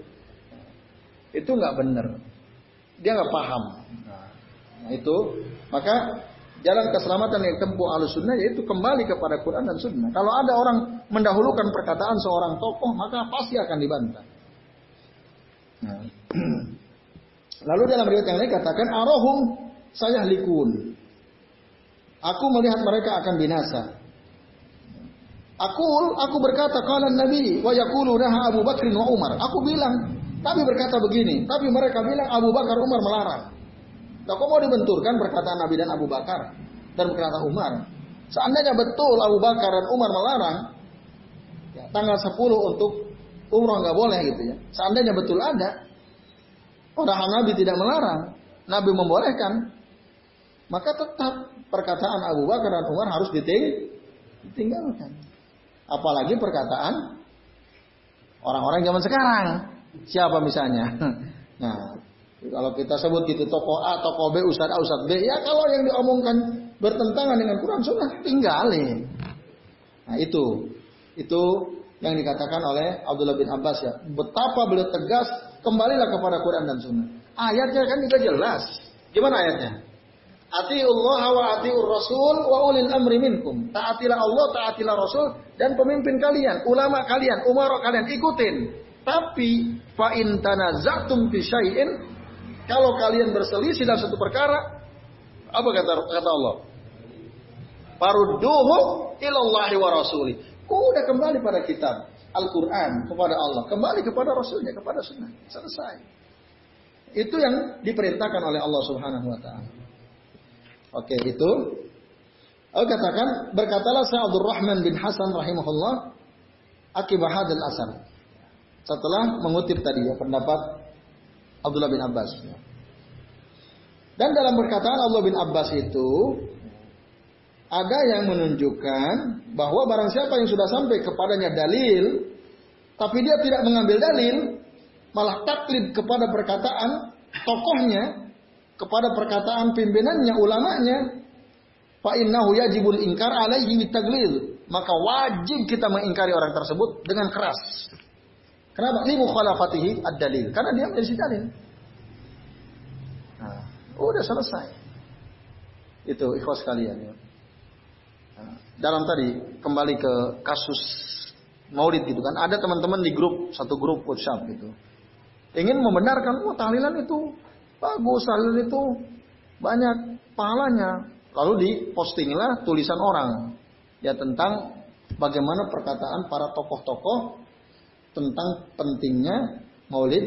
Speaker 1: Itu nggak benar. Dia nggak paham. Nah, itu maka jalan keselamatan yang tempuh alus sunnah yaitu kembali kepada Quran dan sunnah. Kalau ada orang mendahulukan perkataan seorang tokoh maka pasti akan dibantah. Nah. Lalu dalam riwayat yang lain katakan arohum saya likun. Aku melihat mereka akan binasa. Aku aku berkata kalau Nabi wa yaqulu naha Abu Bakr wa Umar. Aku bilang, tapi berkata begini, tapi mereka bilang Abu Bakar Umar melarang. Kok mau dibenturkan perkataan Nabi dan Abu Bakar dan berkata Umar? Seandainya betul Abu Bakar dan Umar melarang, ya, tanggal 10 untuk umroh nggak boleh gitu ya. Seandainya betul ada, padahal Nabi tidak melarang, Nabi membolehkan, maka tetap perkataan Abu Bakar dan Umar harus ditinggalkan. Apalagi perkataan orang-orang zaman sekarang. Siapa misalnya? Nah, kalau kita sebut gitu toko A, toko B, ustad A, ustad B, ya kalau yang diomongkan bertentangan dengan Quran Sunnah, tinggalin. Nah itu, itu yang dikatakan oleh Abdullah bin Abbas ya. Betapa beliau tegas, kembalilah kepada Quran dan Sunnah. Ayatnya kan juga jelas. Gimana ayatnya? Allah wa atiur Rasul wa ulil amri minkum. Taatilah Allah, taatilah Rasul dan pemimpin kalian, ulama kalian, umara kalian ikutin. Tapi fa in tanazatum fi syai'in kalau kalian berselisih dalam satu perkara, apa kata kata Allah? Farudduhu ilallahi wa rasuli. Udah kembali pada kitab Al-Quran kepada Allah, kembali kepada Rasulnya, kepada Sunnah. Selesai. Itu yang diperintahkan oleh Allah Subhanahu Wa Taala. Oke, itu. Aku katakan, berkatalah Sa'ad Rahman bin Hasan rahimahullah, akibah hadal asar. Setelah mengutip tadi ya pendapat Abdullah bin Abbas. Dan dalam perkataan Allah bin Abbas itu ada yang menunjukkan bahwa barang siapa yang sudah sampai kepadanya dalil, tapi dia tidak mengambil dalil, malah taklid kepada perkataan tokohnya, kepada perkataan pimpinannya, ulamanya, fa innahu yajibul ingkar alaihi bitaglil. Maka wajib kita mengingkari orang tersebut dengan keras. Kenapa? Li mukhalafatihi ad-dalil. Karena dia menjadi dalil. Nah, udah selesai. Itu ikhwas kalian ya. Dalam tadi kembali ke kasus Maulid gitu kan. Ada teman-teman di grup, satu grup WhatsApp gitu. Ingin membenarkan, oh tahlilan itu Bagus salin itu banyak pahalanya. Lalu dipostinglah tulisan orang ya tentang bagaimana perkataan para tokoh-tokoh tentang pentingnya Maulid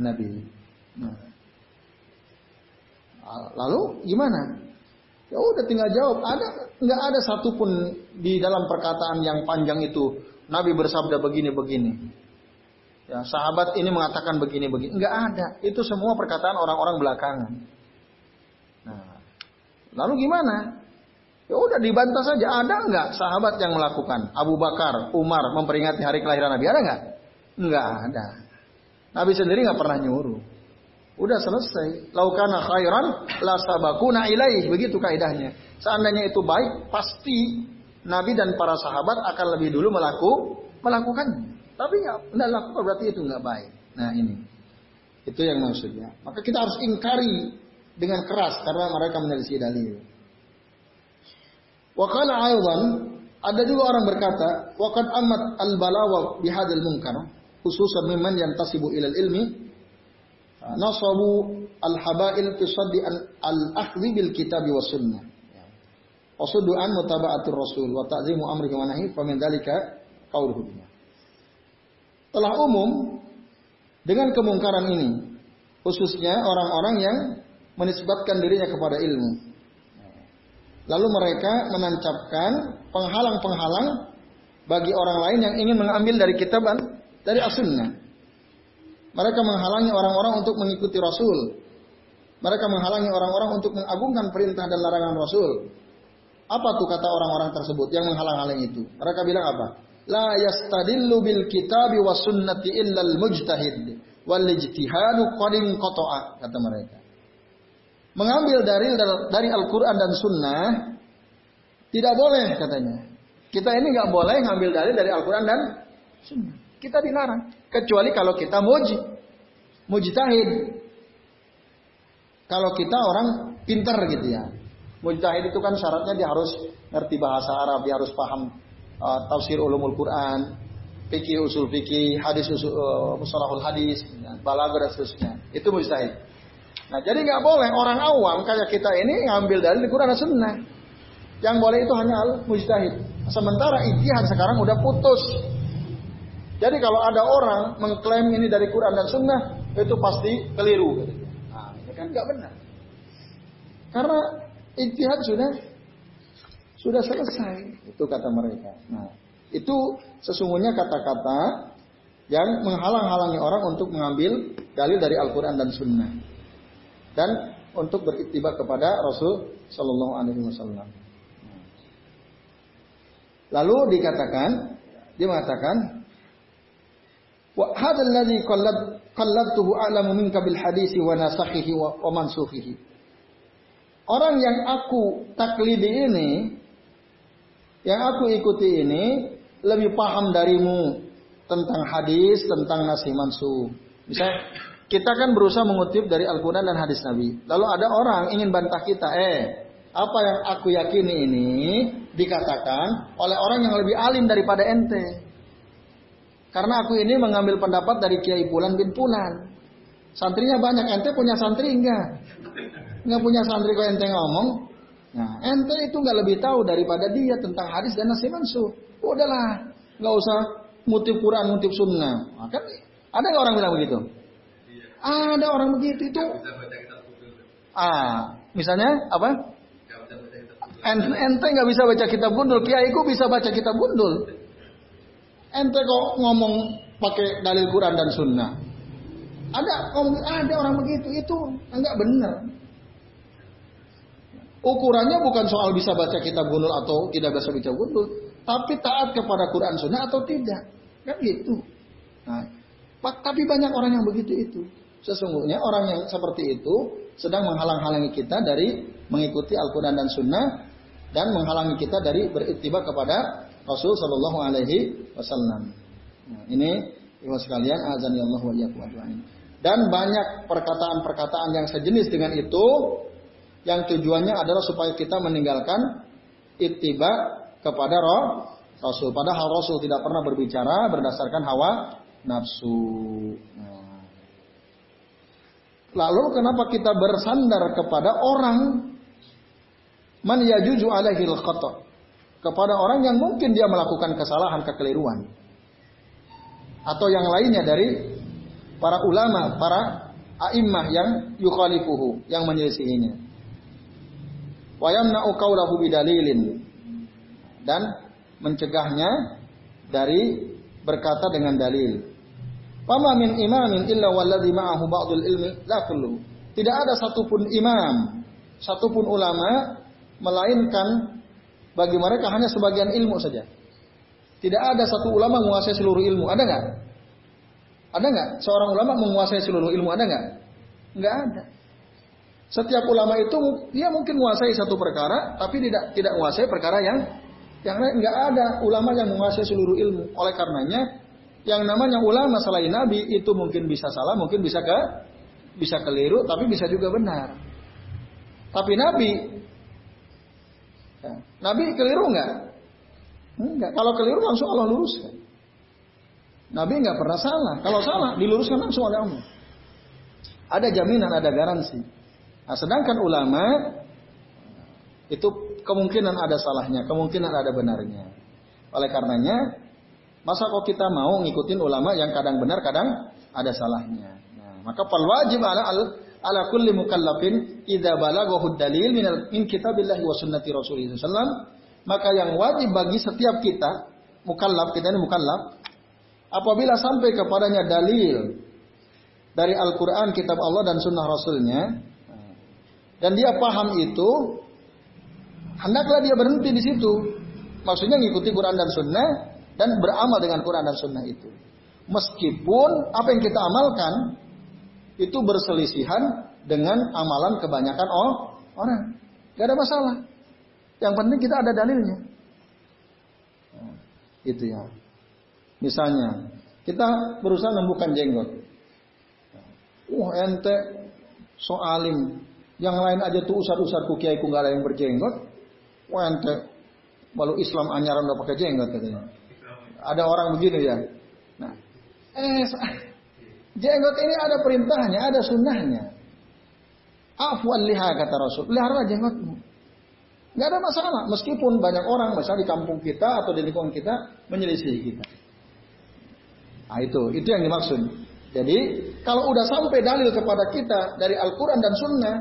Speaker 1: Nabi. Nah. Lalu gimana? Ya udah tinggal jawab. Ada nggak ada satupun di dalam perkataan yang panjang itu Nabi bersabda begini-begini. Ya, sahabat ini mengatakan begini-begini. Nggak ada. Itu semua perkataan orang-orang belakangan. Nah, lalu gimana? Ya udah dibantah saja. Ada nggak sahabat yang melakukan? Abu Bakar, Umar memperingati hari kelahiran Nabi. Ada nggak? Nggak ada. Nabi sendiri nggak pernah nyuruh. Udah selesai. Laukana khairan la sabakuna ilaih. Begitu kaidahnya. Seandainya itu baik, pasti Nabi dan para sahabat akan lebih dulu melaku, melakukannya. Tapi nggak lakukan berarti itu nggak baik. Nah ini. Itu yang maksudnya. Maka kita harus ingkari dengan keras karena mereka menyelisih dalil. Wakala aywan ada juga orang berkata, wakat amat al balawa bihadil munkar, khususan memang yang tasibu ilal ilmi, nasabu al-habail fi saddi al-akhdhi bil kitab wa sunnah. Wasudu an mutaba'atir rasul wa ta'zimu amri wa nahi fa min dzalika qauluhu Telah umum dengan kemungkaran ini khususnya orang-orang yang menisbatkan dirinya kepada ilmu. Lalu mereka menancapkan penghalang-penghalang bagi orang lain yang ingin mengambil dari kitab dari as-sunnah. Mereka menghalangi orang-orang untuk mengikuti Rasul. Mereka menghalangi orang-orang untuk mengagungkan perintah dan larangan Rasul. Apa tuh kata orang-orang tersebut yang menghalang-halangi itu? Mereka bilang apa? La yastadillu bil kitabi was sunnati illa al mujtahid wal ijtihadu qadin qata'a kata mereka. Mengambil dari dari Al-Qur'an dan sunnah tidak boleh katanya. Kita ini nggak boleh ngambil dari dari Al-Qur'an dan sunnah. Kita dilarang. Kecuali kalau kita muji. Mujtahid. Kalau kita orang pinter gitu ya. Mujtahid itu kan syaratnya dia harus ngerti bahasa Arab, dia harus paham uh, tafsir ulumul Quran, fikih usul fikih, hadis usul uh, musalahul hadis, balaghah dan seterusnya. Itu mujtahid. Nah, jadi nggak boleh orang awam kayak kita ini ngambil dari Quran dan Sunnah. Yang boleh itu hanya al mujtahid. Sementara ijtihad sekarang udah putus. Jadi kalau ada orang mengklaim ini dari Quran dan Sunnah, itu pasti keliru. Nah, ini kan nggak benar. Karena ijtihad sudah sudah selesai, itu kata mereka. Nah, itu sesungguhnya kata-kata yang menghalang-halangi orang untuk mengambil dalil dari Al-Quran dan Sunnah dan untuk beriktibar kepada Rasul Shallallahu Alaihi Wasallam. Lalu dikatakan, dia mengatakan, Wa qalladtuhu a'lamu bil hadisi wa nasakhihi wa, wa. Orang yang aku taklidi ini, yang aku ikuti ini lebih paham darimu tentang hadis, tentang nasih mansuh. Misalnya kita kan berusaha mengutip dari Al-Quran dan hadis Nabi. Lalu ada orang ingin bantah kita, eh apa yang aku yakini ini dikatakan oleh orang yang lebih alim daripada ente. Karena aku ini mengambil pendapat dari Kiai Pulan bin Pulan. Santrinya banyak, ente punya santri enggak? Enggak punya santri kok ente ngomong. Nah, ente itu enggak lebih tahu daripada dia tentang hadis dan nasi mansuh. Udahlah, enggak usah mutip Quran, mutip sunnah. Nah, kan ada nggak orang bilang begitu? Ada orang begitu itu. Ah, misalnya apa? Ente nggak bisa baca kitab gundul, kiaiku bisa baca kitab gundul. Ente kok ngomong pakai dalil Quran dan Sunnah. Ada ada orang begitu itu enggak benar. Ukurannya bukan soal bisa baca kitab gundul atau tidak bisa baca gundul, tapi taat kepada Quran Sunnah atau tidak. Kan gitu. Nah, tapi banyak orang yang begitu itu. Sesungguhnya orang yang seperti itu sedang menghalang-halangi kita dari mengikuti Al-Quran dan Sunnah dan menghalangi kita dari beriktibar kepada Rasul Shallallahu Alaihi Wasallam. Nah, ini ibu sekalian, azan ya Allah Dan banyak perkataan-perkataan yang sejenis dengan itu, yang tujuannya adalah supaya kita meninggalkan ittiba kepada roh Rasul. Padahal Rasul tidak pernah berbicara berdasarkan hawa nafsu. Nah. Lalu kenapa kita bersandar kepada orang man yajuju alaihi al kepada orang yang mungkin dia melakukan kesalahan, kekeliruan. Atau yang lainnya dari para ulama, para a'immah yang yukhalifuhu, yang menyelisihinya. Wa yamna'u qawlahu bidalilin. Dan mencegahnya dari berkata dengan dalil. Fama min imamin illa walladhi ma'ahu ba'dul ilmi la. Tidak ada satupun imam, satupun ulama melainkan bagi mereka hanya sebagian ilmu saja. Tidak ada satu ulama menguasai seluruh ilmu. Ada nggak? Ada nggak? Seorang ulama menguasai seluruh ilmu ada nggak? Nggak ada. Setiap ulama itu dia mungkin menguasai satu perkara, tapi tidak tidak menguasai perkara yang yang lain. Nggak ada ulama yang menguasai seluruh ilmu. Oleh karenanya, yang namanya ulama selain Nabi itu mungkin bisa salah, mungkin bisa ke bisa keliru, tapi bisa juga benar. Tapi Nabi, Nabi keliru nggak? Enggak. Kalau keliru langsung Allah luruskan. Nabi nggak pernah salah. Kalau salah diluruskan langsung oleh Allah. Ada jaminan, ada garansi. Nah, sedangkan ulama itu kemungkinan ada salahnya, kemungkinan ada benarnya. Oleh karenanya, masa kok kita mau ngikutin ulama yang kadang benar, kadang ada salahnya. Nah, maka wajib ala al ala kulli mukallafin idza balaghahu dalil min, min kitabillahi wa sunnati rasulih sallallahu maka yang wajib bagi setiap kita mukallaf kita ini mukallaf apabila sampai kepadanya dalil dari Al-Quran, kitab Allah dan sunnah Rasulnya dan dia paham itu, hendaklah dia berhenti di situ. Maksudnya mengikuti Quran dan Sunnah dan beramal dengan Quran dan Sunnah itu. Meskipun apa yang kita amalkan itu berselisihan dengan amalan kebanyakan oh, orang. Gak ada masalah. Yang penting kita ada dalilnya. Nah, itu ya. Misalnya, kita berusaha membuka jenggot. Wah, ente soalim yang lain aja tuh usar-usar ku kiai ku ada yang berjenggot. Wah ente baru Islam anyaran udah pakai jenggot katanya. Ada orang begini ya. Nah, eh jenggot ini ada perintahnya, ada sunnahnya. Afwan liha kata Rasul. Pelihara jenggotmu. Gak ada masalah. Meskipun banyak orang, misalnya di kampung kita atau di lingkungan kita, menyelisih kita. Nah itu, itu yang dimaksud. Jadi, kalau udah sampai dalil kepada kita dari Al-Quran dan Sunnah,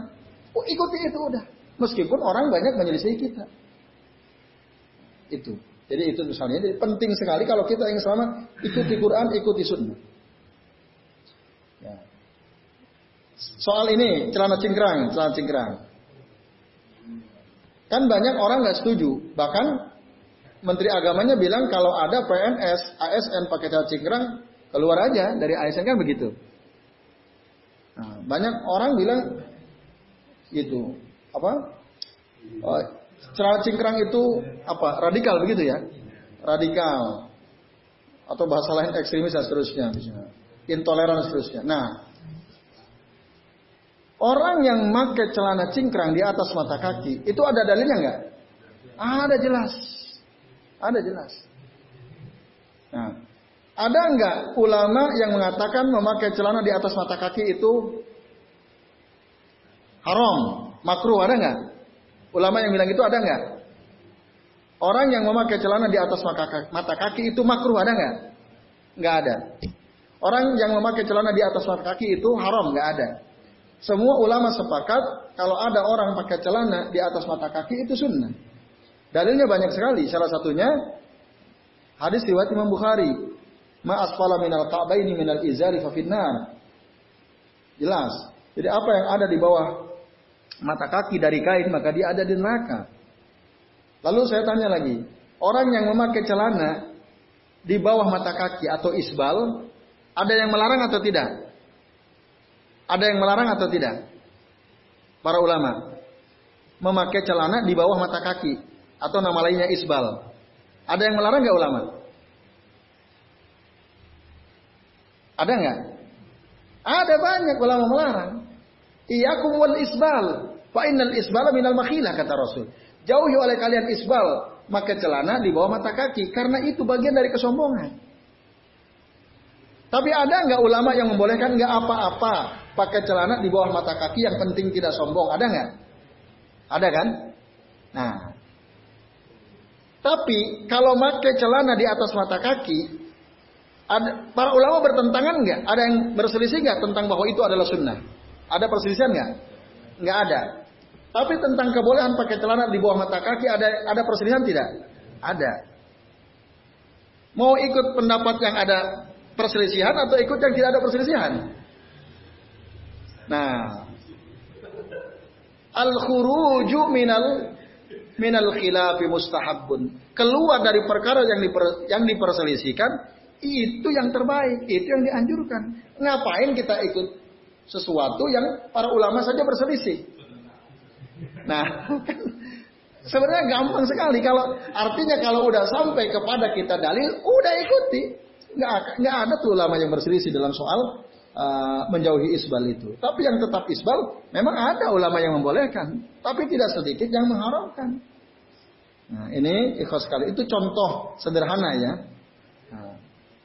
Speaker 1: Oh ikuti itu udah. Meskipun orang banyak menyelisih kita. Itu. Jadi itu misalnya. Jadi penting sekali kalau kita ingin selamat ikuti Quran, ikuti Sunnah. Ya. Soal ini celana cingkrang, celana cingkrang. Kan banyak orang nggak setuju. Bahkan Menteri Agamanya bilang kalau ada PNS, ASN pakai celana cingkrang, keluar aja dari ASN kan begitu. Nah, banyak orang bilang itu apa? Oh, celana cingkrang itu apa? Radikal begitu ya? Radikal atau bahasa lain ekstremis dan seterusnya, intoleran seterusnya. Nah, orang yang pakai celana cingkrang di atas mata kaki itu ada dalilnya nggak? Ada jelas, ada jelas. Nah, ada nggak ulama yang mengatakan memakai celana di atas mata kaki itu haram, makruh ada nggak? Ulama yang bilang itu ada nggak? Orang yang memakai celana di atas mata kaki itu makruh ada nggak? Nggak ada. Orang yang memakai celana di atas mata kaki itu haram nggak ada. Semua ulama sepakat kalau ada orang pakai celana di atas mata kaki itu sunnah. Dalilnya banyak sekali. Salah satunya hadis riwayat Imam Bukhari. Ma asfala minal ka'baini minal izari fa Jelas. Jadi apa yang ada di bawah mata kaki dari kain maka dia ada di neraka. Lalu saya tanya lagi, orang yang memakai celana di bawah mata kaki atau isbal, ada yang melarang atau tidak? Ada yang melarang atau tidak? Para ulama memakai celana di bawah mata kaki atau nama lainnya isbal. Ada yang melarang nggak ulama? Ada nggak? Ada banyak ulama melarang. Iyakum wal isbal. Fa innal isbala minal makhilah kata Rasul. Jauhi oleh kalian isbal, maka celana di bawah mata kaki karena itu bagian dari kesombongan. Tapi ada nggak ulama yang membolehkan nggak apa-apa pakai celana di bawah mata kaki yang penting tidak sombong? Ada nggak? Ada kan? Nah, tapi kalau pakai celana di atas mata kaki, Ada, para ulama bertentangan nggak? Ada yang berselisih nggak tentang bahwa itu adalah sunnah? Ada perselisihan nggak? Nggak ada. Tapi tentang kebolehan pakai celana di bawah mata kaki ada ada perselisihan tidak? Ada. Mau ikut pendapat yang ada perselisihan atau ikut yang tidak ada perselisihan? Nah, al khuruju minal minal khilafi mustahabun. Keluar dari perkara yang diper, yang diperselisihkan itu yang terbaik, itu yang dianjurkan. Ngapain kita ikut sesuatu yang para ulama saja berselisih? Nah, sebenarnya gampang sekali kalau artinya kalau udah sampai kepada kita dalil, udah ikuti. Nggak, nggak ada tuh ulama yang berselisih dalam soal uh, menjauhi isbal itu. Tapi yang tetap isbal, memang ada ulama yang membolehkan, tapi tidak sedikit yang mengharamkan. Nah, ini ikhlas sekali. Itu contoh sederhana ya. Nah,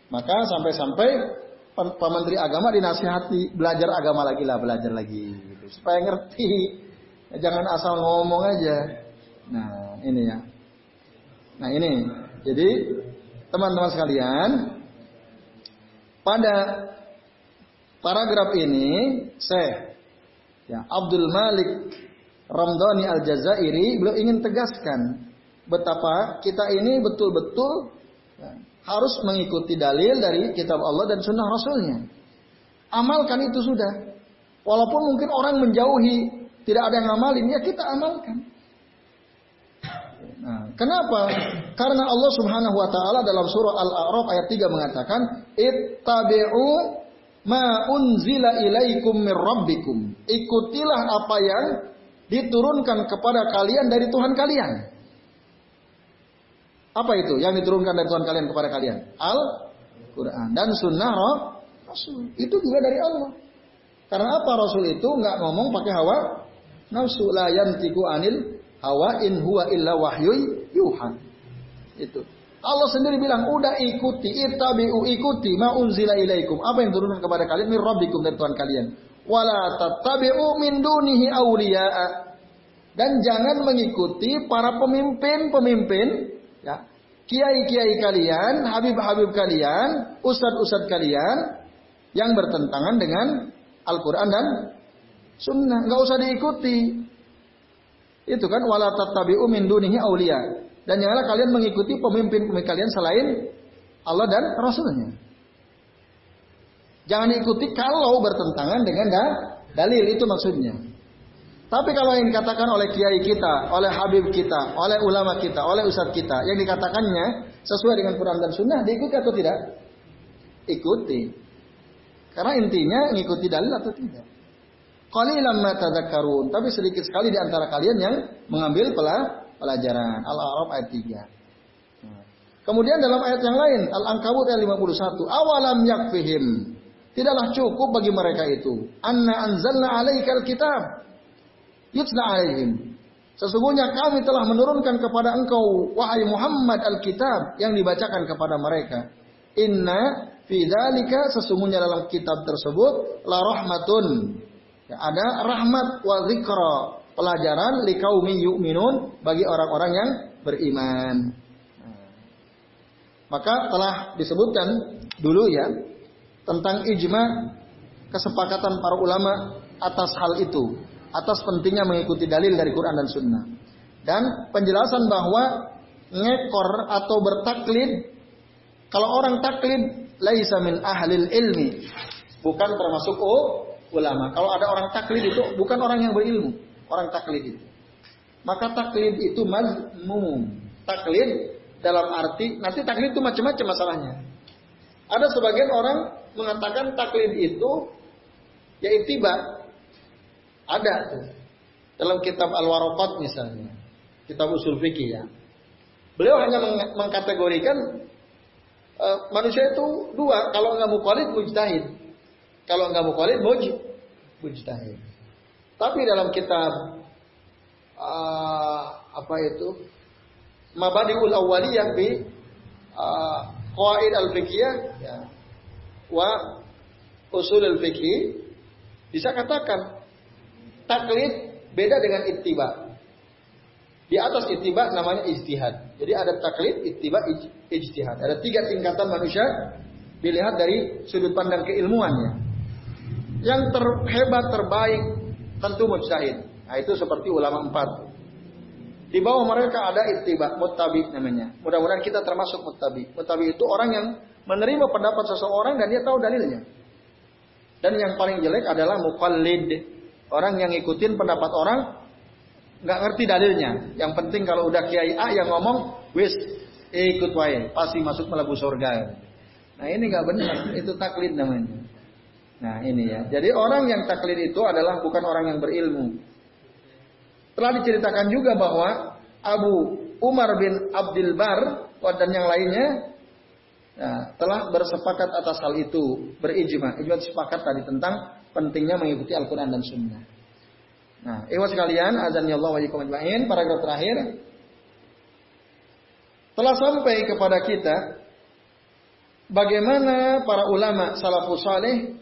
Speaker 1: maka sampai-sampai Pak Menteri Agama dinasihati belajar agama lagi lah, belajar lagi, gitu. supaya ngerti. Jangan asal ngomong aja. Nah, ini ya. Nah, ini. Jadi, teman-teman sekalian, pada Paragraf ini saya ya, Abdul Malik Ramdhani Al-Jazairi beliau ingin tegaskan betapa kita ini betul-betul ya, harus mengikuti dalil dari kitab Allah dan sunnah Rasulnya. Amalkan itu sudah. Walaupun mungkin orang menjauhi, tidak ada yang ngamalin, ya kita amalkan. Nah, kenapa? Karena Allah Subhanahu wa taala dalam surah Al-A'raf ayat 3 mengatakan, "Ittabi'u ma unzila ilaikum mir rabbikum. Ikutilah apa yang diturunkan kepada kalian dari Tuhan kalian. Apa itu yang diturunkan dari Tuhan kalian kepada kalian? Al-Quran dan Sunnah Rasul. Itu juga dari Allah. Karena apa Rasul itu nggak ngomong pakai hawa nafsu la anil hawa in huwa illa wahyu yuha. Itu. Allah sendiri bilang, udah ikuti, ittabi'u ikuti ma unzila ilaikum. Apa yang turunkan kepada kalian min rabbikum dari Tuhan kalian. Wala tattabi'u min dunihi awliya'a. Dan jangan mengikuti para pemimpin-pemimpin, ya, kiai-kiai kalian, habib-habib kalian, ustad-ustad kalian yang bertentangan dengan Al-Quran dan Sunnah. Nggak usah diikuti. Itu kan wala tattabi'u min dunihi awliya. Dan janganlah kalian mengikuti pemimpin-pemimpin kalian selain Allah dan Rasulnya. Jangan diikuti kalau bertentangan dengan dalil itu maksudnya. Tapi kalau yang dikatakan oleh kiai kita, oleh habib kita, oleh ulama kita, oleh ustadz kita, yang dikatakannya sesuai dengan Quran dan Sunnah, diikuti atau tidak? Ikuti. Karena intinya mengikuti dalil atau tidak. Qalilan ma tadhakkarun, tapi sedikit sekali di antara kalian yang mengambil pelajaran. Al-A'raf ayat 3. Nah. Kemudian dalam ayat yang lain, Al-Ankabut ayat 51, awalam yakfihim. Tidaklah cukup bagi mereka itu. Anna anzalna alaikal kitab. Yutla alaihim. Sesungguhnya kami telah menurunkan kepada engkau wahai Muhammad Alkitab yang dibacakan kepada mereka. Inna fi dzalika sesungguhnya dalam kitab tersebut la rahmatun. Ya, ada rahmat wa dzikra pelajaran likaumi yu'minun bagi orang-orang yang beriman. Maka telah disebutkan dulu ya tentang ijma kesepakatan para ulama atas hal itu, atas pentingnya mengikuti dalil dari Quran dan Sunnah. Dan penjelasan bahwa ngekor atau bertaklid, kalau orang taklid laisa min ahlil ilmi, bukan termasuk oh, ulama. Kalau ada orang taklid itu bukan orang yang berilmu orang taklid itu. Maka taklid itu mazmum. Taklid dalam arti nanti taklid itu macam-macam masalahnya. Ada sebagian orang mengatakan taklid itu ya tiba ada tuh. Dalam kitab Al-Waraqat misalnya, kitab usul fikih ya. Beliau hanya mengkategorikan uh, manusia itu dua, kalau nggak mukallid mujtahid. Kalau nggak muj mujtahid. Tapi dalam kitab uh, apa itu Mabadiul Awaliyah bi uh, Qawaid al-Fiqhiyah ya, wa Usul al-Fiqhi bisa katakan taklid beda dengan ittiba. Di atas ittiba namanya ijtihad. Jadi ada taklid, ittiba, ijtihad. Ada tiga tingkatan manusia dilihat dari sudut pandang keilmuannya. Yang terhebat terbaik tentu mujtahid. Nah, itu seperti ulama empat. Di bawah mereka ada ittiba, muttabi namanya. Mudah-mudahan kita termasuk muttabi. Muttabi itu orang yang menerima pendapat seseorang dan dia tahu dalilnya. Dan yang paling jelek adalah muqallid. Orang yang ngikutin pendapat orang nggak ngerti dalilnya. Yang penting kalau udah kiai A yang ngomong, wis ikut wae, pasti masuk melebu surga. Nah ini nggak benar, itu taklid namanya. Nah ini ya. Jadi orang yang taklid itu adalah bukan orang yang berilmu. Telah diceritakan juga bahwa Abu Umar bin Abdul Bar dan yang lainnya ya, telah bersepakat atas hal itu, berijma. Ijma sepakat tadi tentang pentingnya mengikuti Al-Quran dan Sunnah. Nah, ikhwas sekalian, azan ya Allah wa paragraf terakhir telah sampai kepada kita bagaimana para ulama salafus saleh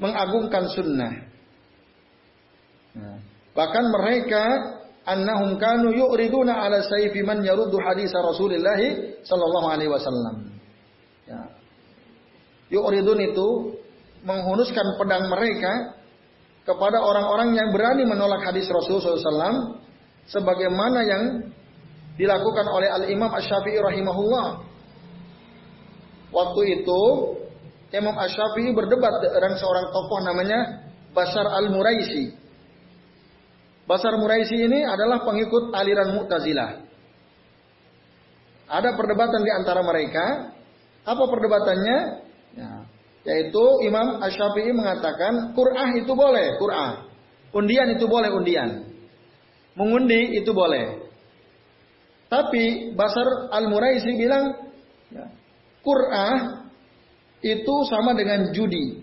Speaker 1: mengagungkan sunnah. Nah, bahkan mereka annahum kanu yu'riduna ala sayfi man yaruddu hadis Rasulullah sallallahu alaihi wasallam. Ya. Yu'ridun itu menghunuskan pedang mereka kepada orang-orang yang berani menolak hadis Rasulullah SAW sebagaimana yang dilakukan oleh Al-Imam Asy-Syafi'i rahimahullah. Waktu itu Imam Asy-Syafi'i berdebat dengan seorang tokoh namanya Basar Al-Muraisi. Basar Muraisi ini adalah pengikut aliran Mu'tazilah. Ada perdebatan di antara mereka. Apa perdebatannya? Ya, yaitu Imam Ash-Syafi'i mengatakan Qur'ah itu boleh, Qur'ah. Undian itu boleh, undian. Mengundi itu boleh. Tapi Basar Al-Muraisi bilang ya, Qur'ah itu sama dengan judi.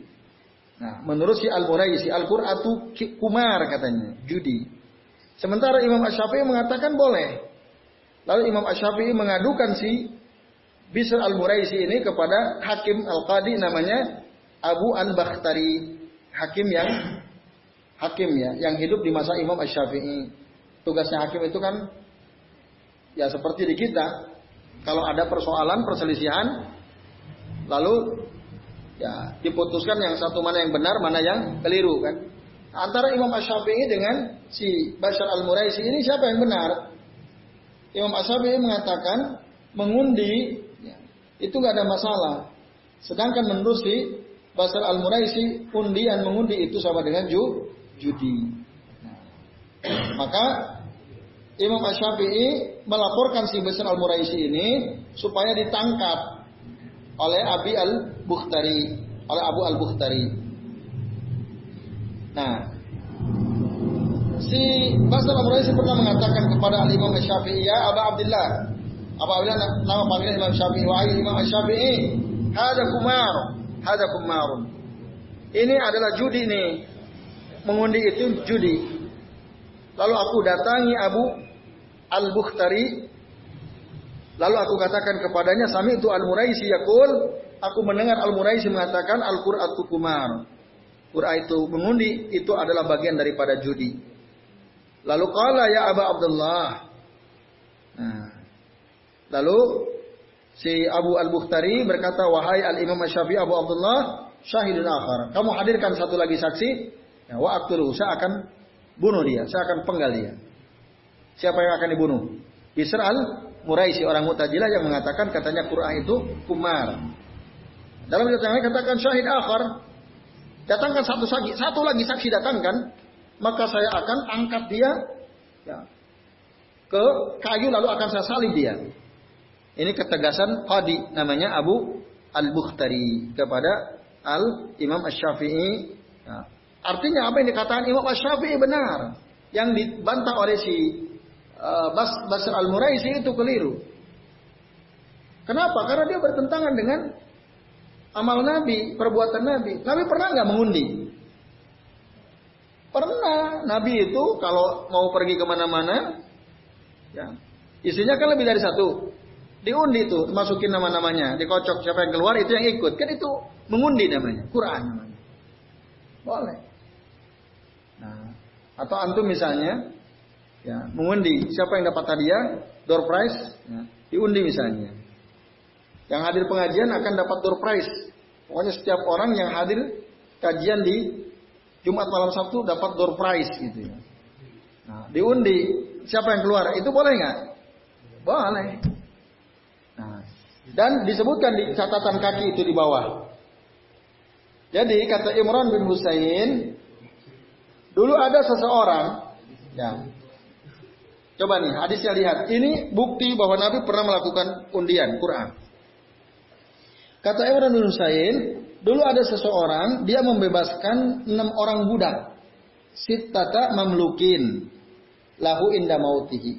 Speaker 1: Nah, menurut si Al-Muraisi, Al-Qur'ah itu kumar katanya, judi. Sementara Imam Ash-Syafi'i mengatakan boleh. Lalu Imam Ash-Syafi'i mengadukan si Bisr al-Muraisi ini kepada hakim al-qadi namanya Abu al-Bakhtari. Hakim yang hakim ya, yang hidup di masa Imam Ash-Syafi'i. Tugasnya hakim itu kan ya seperti di kita. Kalau ada persoalan, perselisihan, lalu ya diputuskan yang satu mana yang benar, mana yang keliru kan. Antara Imam Ash-Syafi'i dengan si Bashar Al-Muraisi ini siapa yang benar? Imam Ash-Syafi'i mengatakan mengundi ya, itu nggak ada masalah. Sedangkan menurut si Bashar Al-Muraisi undian mengundi itu sama dengan ju, judi. Nah, maka Imam Ash-Syafi'i melaporkan si Bashar Al-Muraisi ini supaya ditangkap oleh Abi Al-Bukhtari, oleh Abu Al-Bukhtari. Nah, si Basar Al-Muraisi pernah mengatakan kepada Al-Imam Syafi'i, ya Abu Abdullah, Abu Abdullah nama panggilan Imam Syafi'i, wahai Imam Syafi'i, hada kumar, hada kumar. Ini adalah judi nih. Mengundi itu judi. Lalu aku datangi Abu Al-Bukhtari Lalu aku katakan kepadanya, Sami itu Al-Muraisi yakul, aku mendengar Al-Muraisi mengatakan Al-Qur'atu kumar. Qur'an itu mengundi itu adalah bagian daripada judi. Lalu kala ya Abu Abdullah. Nah, lalu si Abu Al-Bukhtari berkata, "Wahai Al-Imam Syafi'i Abu Abdullah, syahidun akhar. Kamu hadirkan satu lagi saksi, ya, wa aktulu, saya akan bunuh dia, saya akan penggal dia." Siapa yang akan dibunuh? Bisr al-Muraisi orang Mu'tazilah yang mengatakan katanya Quran itu kumar. Dalam ayat yang lain katakan syahid akhar, Datangkan satu saksi, satu lagi saksi datangkan, maka saya akan angkat dia ya, ke kayu lalu akan saya salib dia. Ini ketegasan qadi namanya Abu Al-Bukhtari kepada Al Imam Asy-Syafi'i. Ya. Artinya apa yang dikatakan Imam Asy-Syafi'i benar. Yang dibantah oleh si uh, Bas Basr Al-Muraisi itu keliru. Kenapa? Karena dia bertentangan dengan amal Nabi, perbuatan Nabi. Nabi pernah nggak mengundi? Pernah. Nabi itu kalau mau pergi ke mana-mana, ya, isinya kan lebih dari satu. Diundi itu, masukin nama-namanya, dikocok siapa yang keluar itu yang ikut. Kan itu mengundi namanya, Quran namanya. Boleh. Nah, atau antum misalnya, ya, mengundi siapa yang dapat hadiah, door prize, ya, diundi misalnya. Yang hadir pengajian akan dapat door prize Pokoknya setiap orang yang hadir kajian di Jumat malam Sabtu dapat door prize gitu ya. Nah, diundi siapa yang keluar itu boleh nggak? Boleh. Nah, dan disebutkan di catatan kaki itu di bawah. Jadi kata Imran bin Husain, dulu ada seseorang, ya. Coba nih hadisnya lihat. Ini bukti bahwa Nabi pernah melakukan undian Quran. Kata Imran bin Husain, dulu ada seseorang dia membebaskan enam orang budak. Sittata mamlukin lahu inda mautihi.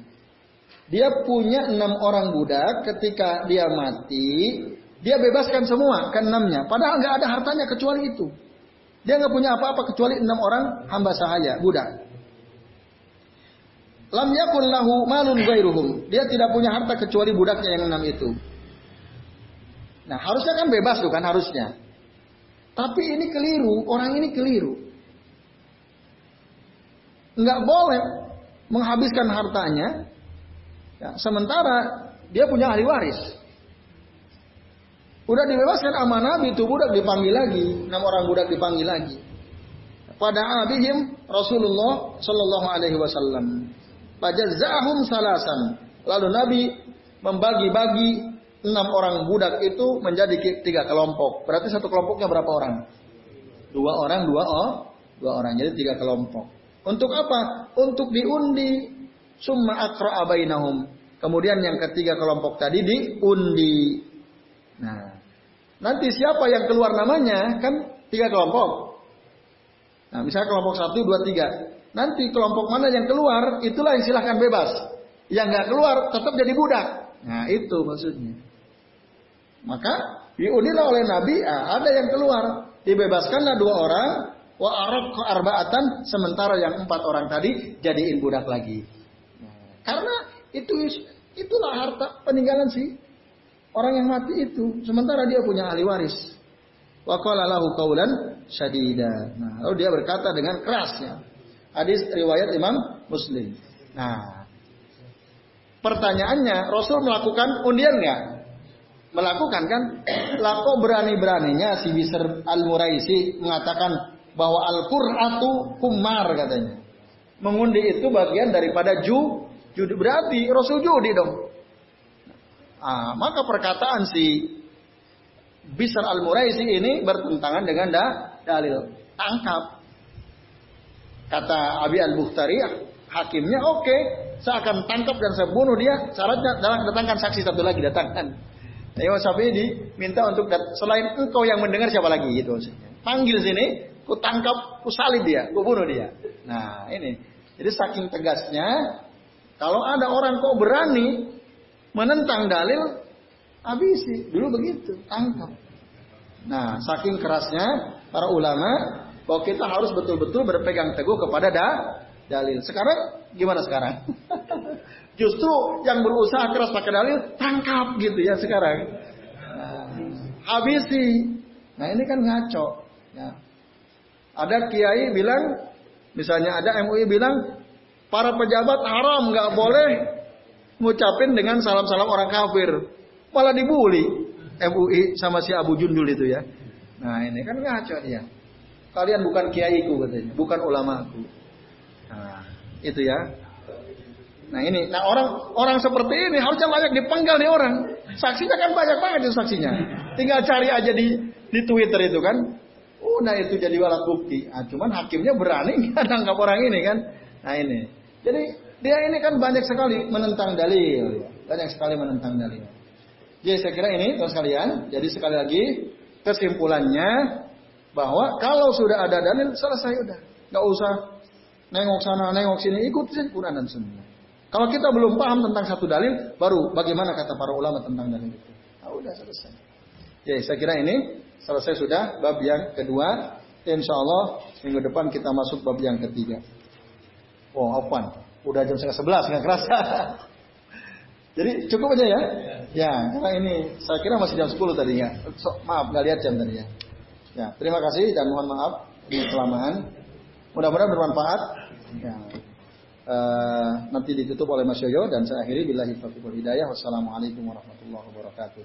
Speaker 1: Dia punya enam orang budak ketika dia mati, dia bebaskan semua ke enamnya. Padahal nggak ada hartanya kecuali itu. Dia nggak punya apa-apa kecuali enam orang hamba sahaya, budak. Lam yakun lahu malun gairuhum. Dia tidak punya harta kecuali budaknya yang enam itu. Nah harusnya kan bebas tuh kan harusnya. Tapi ini keliru, orang ini keliru. Nggak boleh menghabiskan hartanya, ya, sementara dia punya ahli waris. Udah dibebaskan amanah itu budak dipanggil lagi, enam orang budak dipanggil lagi. Pada abihim Rasulullah Shallallahu Alaihi Wasallam. Fajazahum salasan. Lalu Nabi membagi-bagi enam orang budak itu menjadi tiga kelompok. Berarti satu kelompoknya berapa orang? Dua orang, dua oh, dua orang. Jadi tiga kelompok. Untuk apa? Untuk diundi. Summa akra abainahum. Kemudian yang ketiga kelompok tadi diundi. Nah, nanti siapa yang keluar namanya kan tiga kelompok. Nah, misalnya kelompok satu, dua, tiga. Nanti kelompok mana yang keluar, itulah yang silahkan bebas. Yang nggak keluar tetap jadi budak. Nah, itu maksudnya. Maka diundilah oleh Nabi, ah, ada yang keluar. Dibebaskanlah dua orang, Wa arab arbaatan sementara yang empat orang tadi jadiin budak lagi. karena itu itulah harta peninggalan si orang yang mati itu. Sementara dia punya ahli waris. Wa qala lahu. Nah, lalu dia berkata dengan kerasnya. Hadis riwayat Imam Muslim. Nah, pertanyaannya Rasul melakukan undian nggak? Melakukan kan? Lako berani-beraninya si Bisr al-Muraisi mengatakan bahwa Al-Qur'atu kumar katanya. Mengundi itu bagian daripada ju, judi berarti Rasul judi dong. Ah, maka perkataan si Bisar al-Muraisi ini bertentangan dengan da, dalil. Tangkap. Kata Abi al-Bukhtari, hakimnya oke, okay, saya akan tangkap dan saya bunuh dia. Syaratnya dalam datangkan saksi satu lagi, datangkan. Imam Syafi'i diminta untuk selain engkau yang mendengar siapa lagi gitu Panggil sini, ku tangkap, ku salib dia, ku bunuh dia. Nah ini, jadi saking tegasnya, kalau ada orang kok berani menentang dalil, habisi. Dulu begitu, tangkap. Nah, saking kerasnya para ulama bahwa kita harus betul-betul berpegang teguh kepada da, dalil. Sekarang gimana sekarang? Justru yang berusaha keras pakai dalil tangkap gitu ya sekarang. Nah, habisi. Nah ini kan ngaco. Ya. Ada kiai bilang, misalnya ada MUI bilang, para pejabat haram nggak boleh ngucapin dengan salam-salam orang kafir. Malah dibully MUI sama si Abu Jundul itu ya. Nah ini kan ngaco dia. Kalian bukan kiaiku katanya, bukan ulamaku. Nah, itu ya. Nah ini, nah orang orang seperti ini harusnya layak dipenggal nih orang. Saksinya kan banyak banget itu saksinya. Tinggal cari aja di di Twitter itu kan. Udah itu jadi alat bukti. Nah, cuman hakimnya berani nggak nangkap orang ini kan? Nah ini. Jadi dia ini kan banyak sekali menentang dalil, banyak sekali menentang dalil. Jadi saya kira ini terus sekalian. Jadi sekali lagi kesimpulannya bahwa kalau sudah ada dalil selesai udah, nggak usah nengok sana nengok sini ikutin Quran dan Sunnah. Kalau kita belum paham tentang satu dalil, baru bagaimana kata para ulama tentang dalil itu. Nah, udah selesai. Jadi saya kira ini Selesai sudah bab yang kedua. Insya Allah minggu depan kita masuk bab yang ketiga. Oh, apa? Udah jam setengah sebelas, nggak kerasa. Jadi cukup aja ya. Ya, karena ini saya kira masih jam 10 tadinya. So, maaf, nggak lihat jam tadi ya. Ya, terima kasih dan mohon maaf ini kelamaan. Mudah-mudahan bermanfaat. Ya. Uh, nanti ditutup oleh Mas Yoyo dan saya akhiri taufiq hidayah. Wassalamualaikum warahmatullahi wabarakatuh.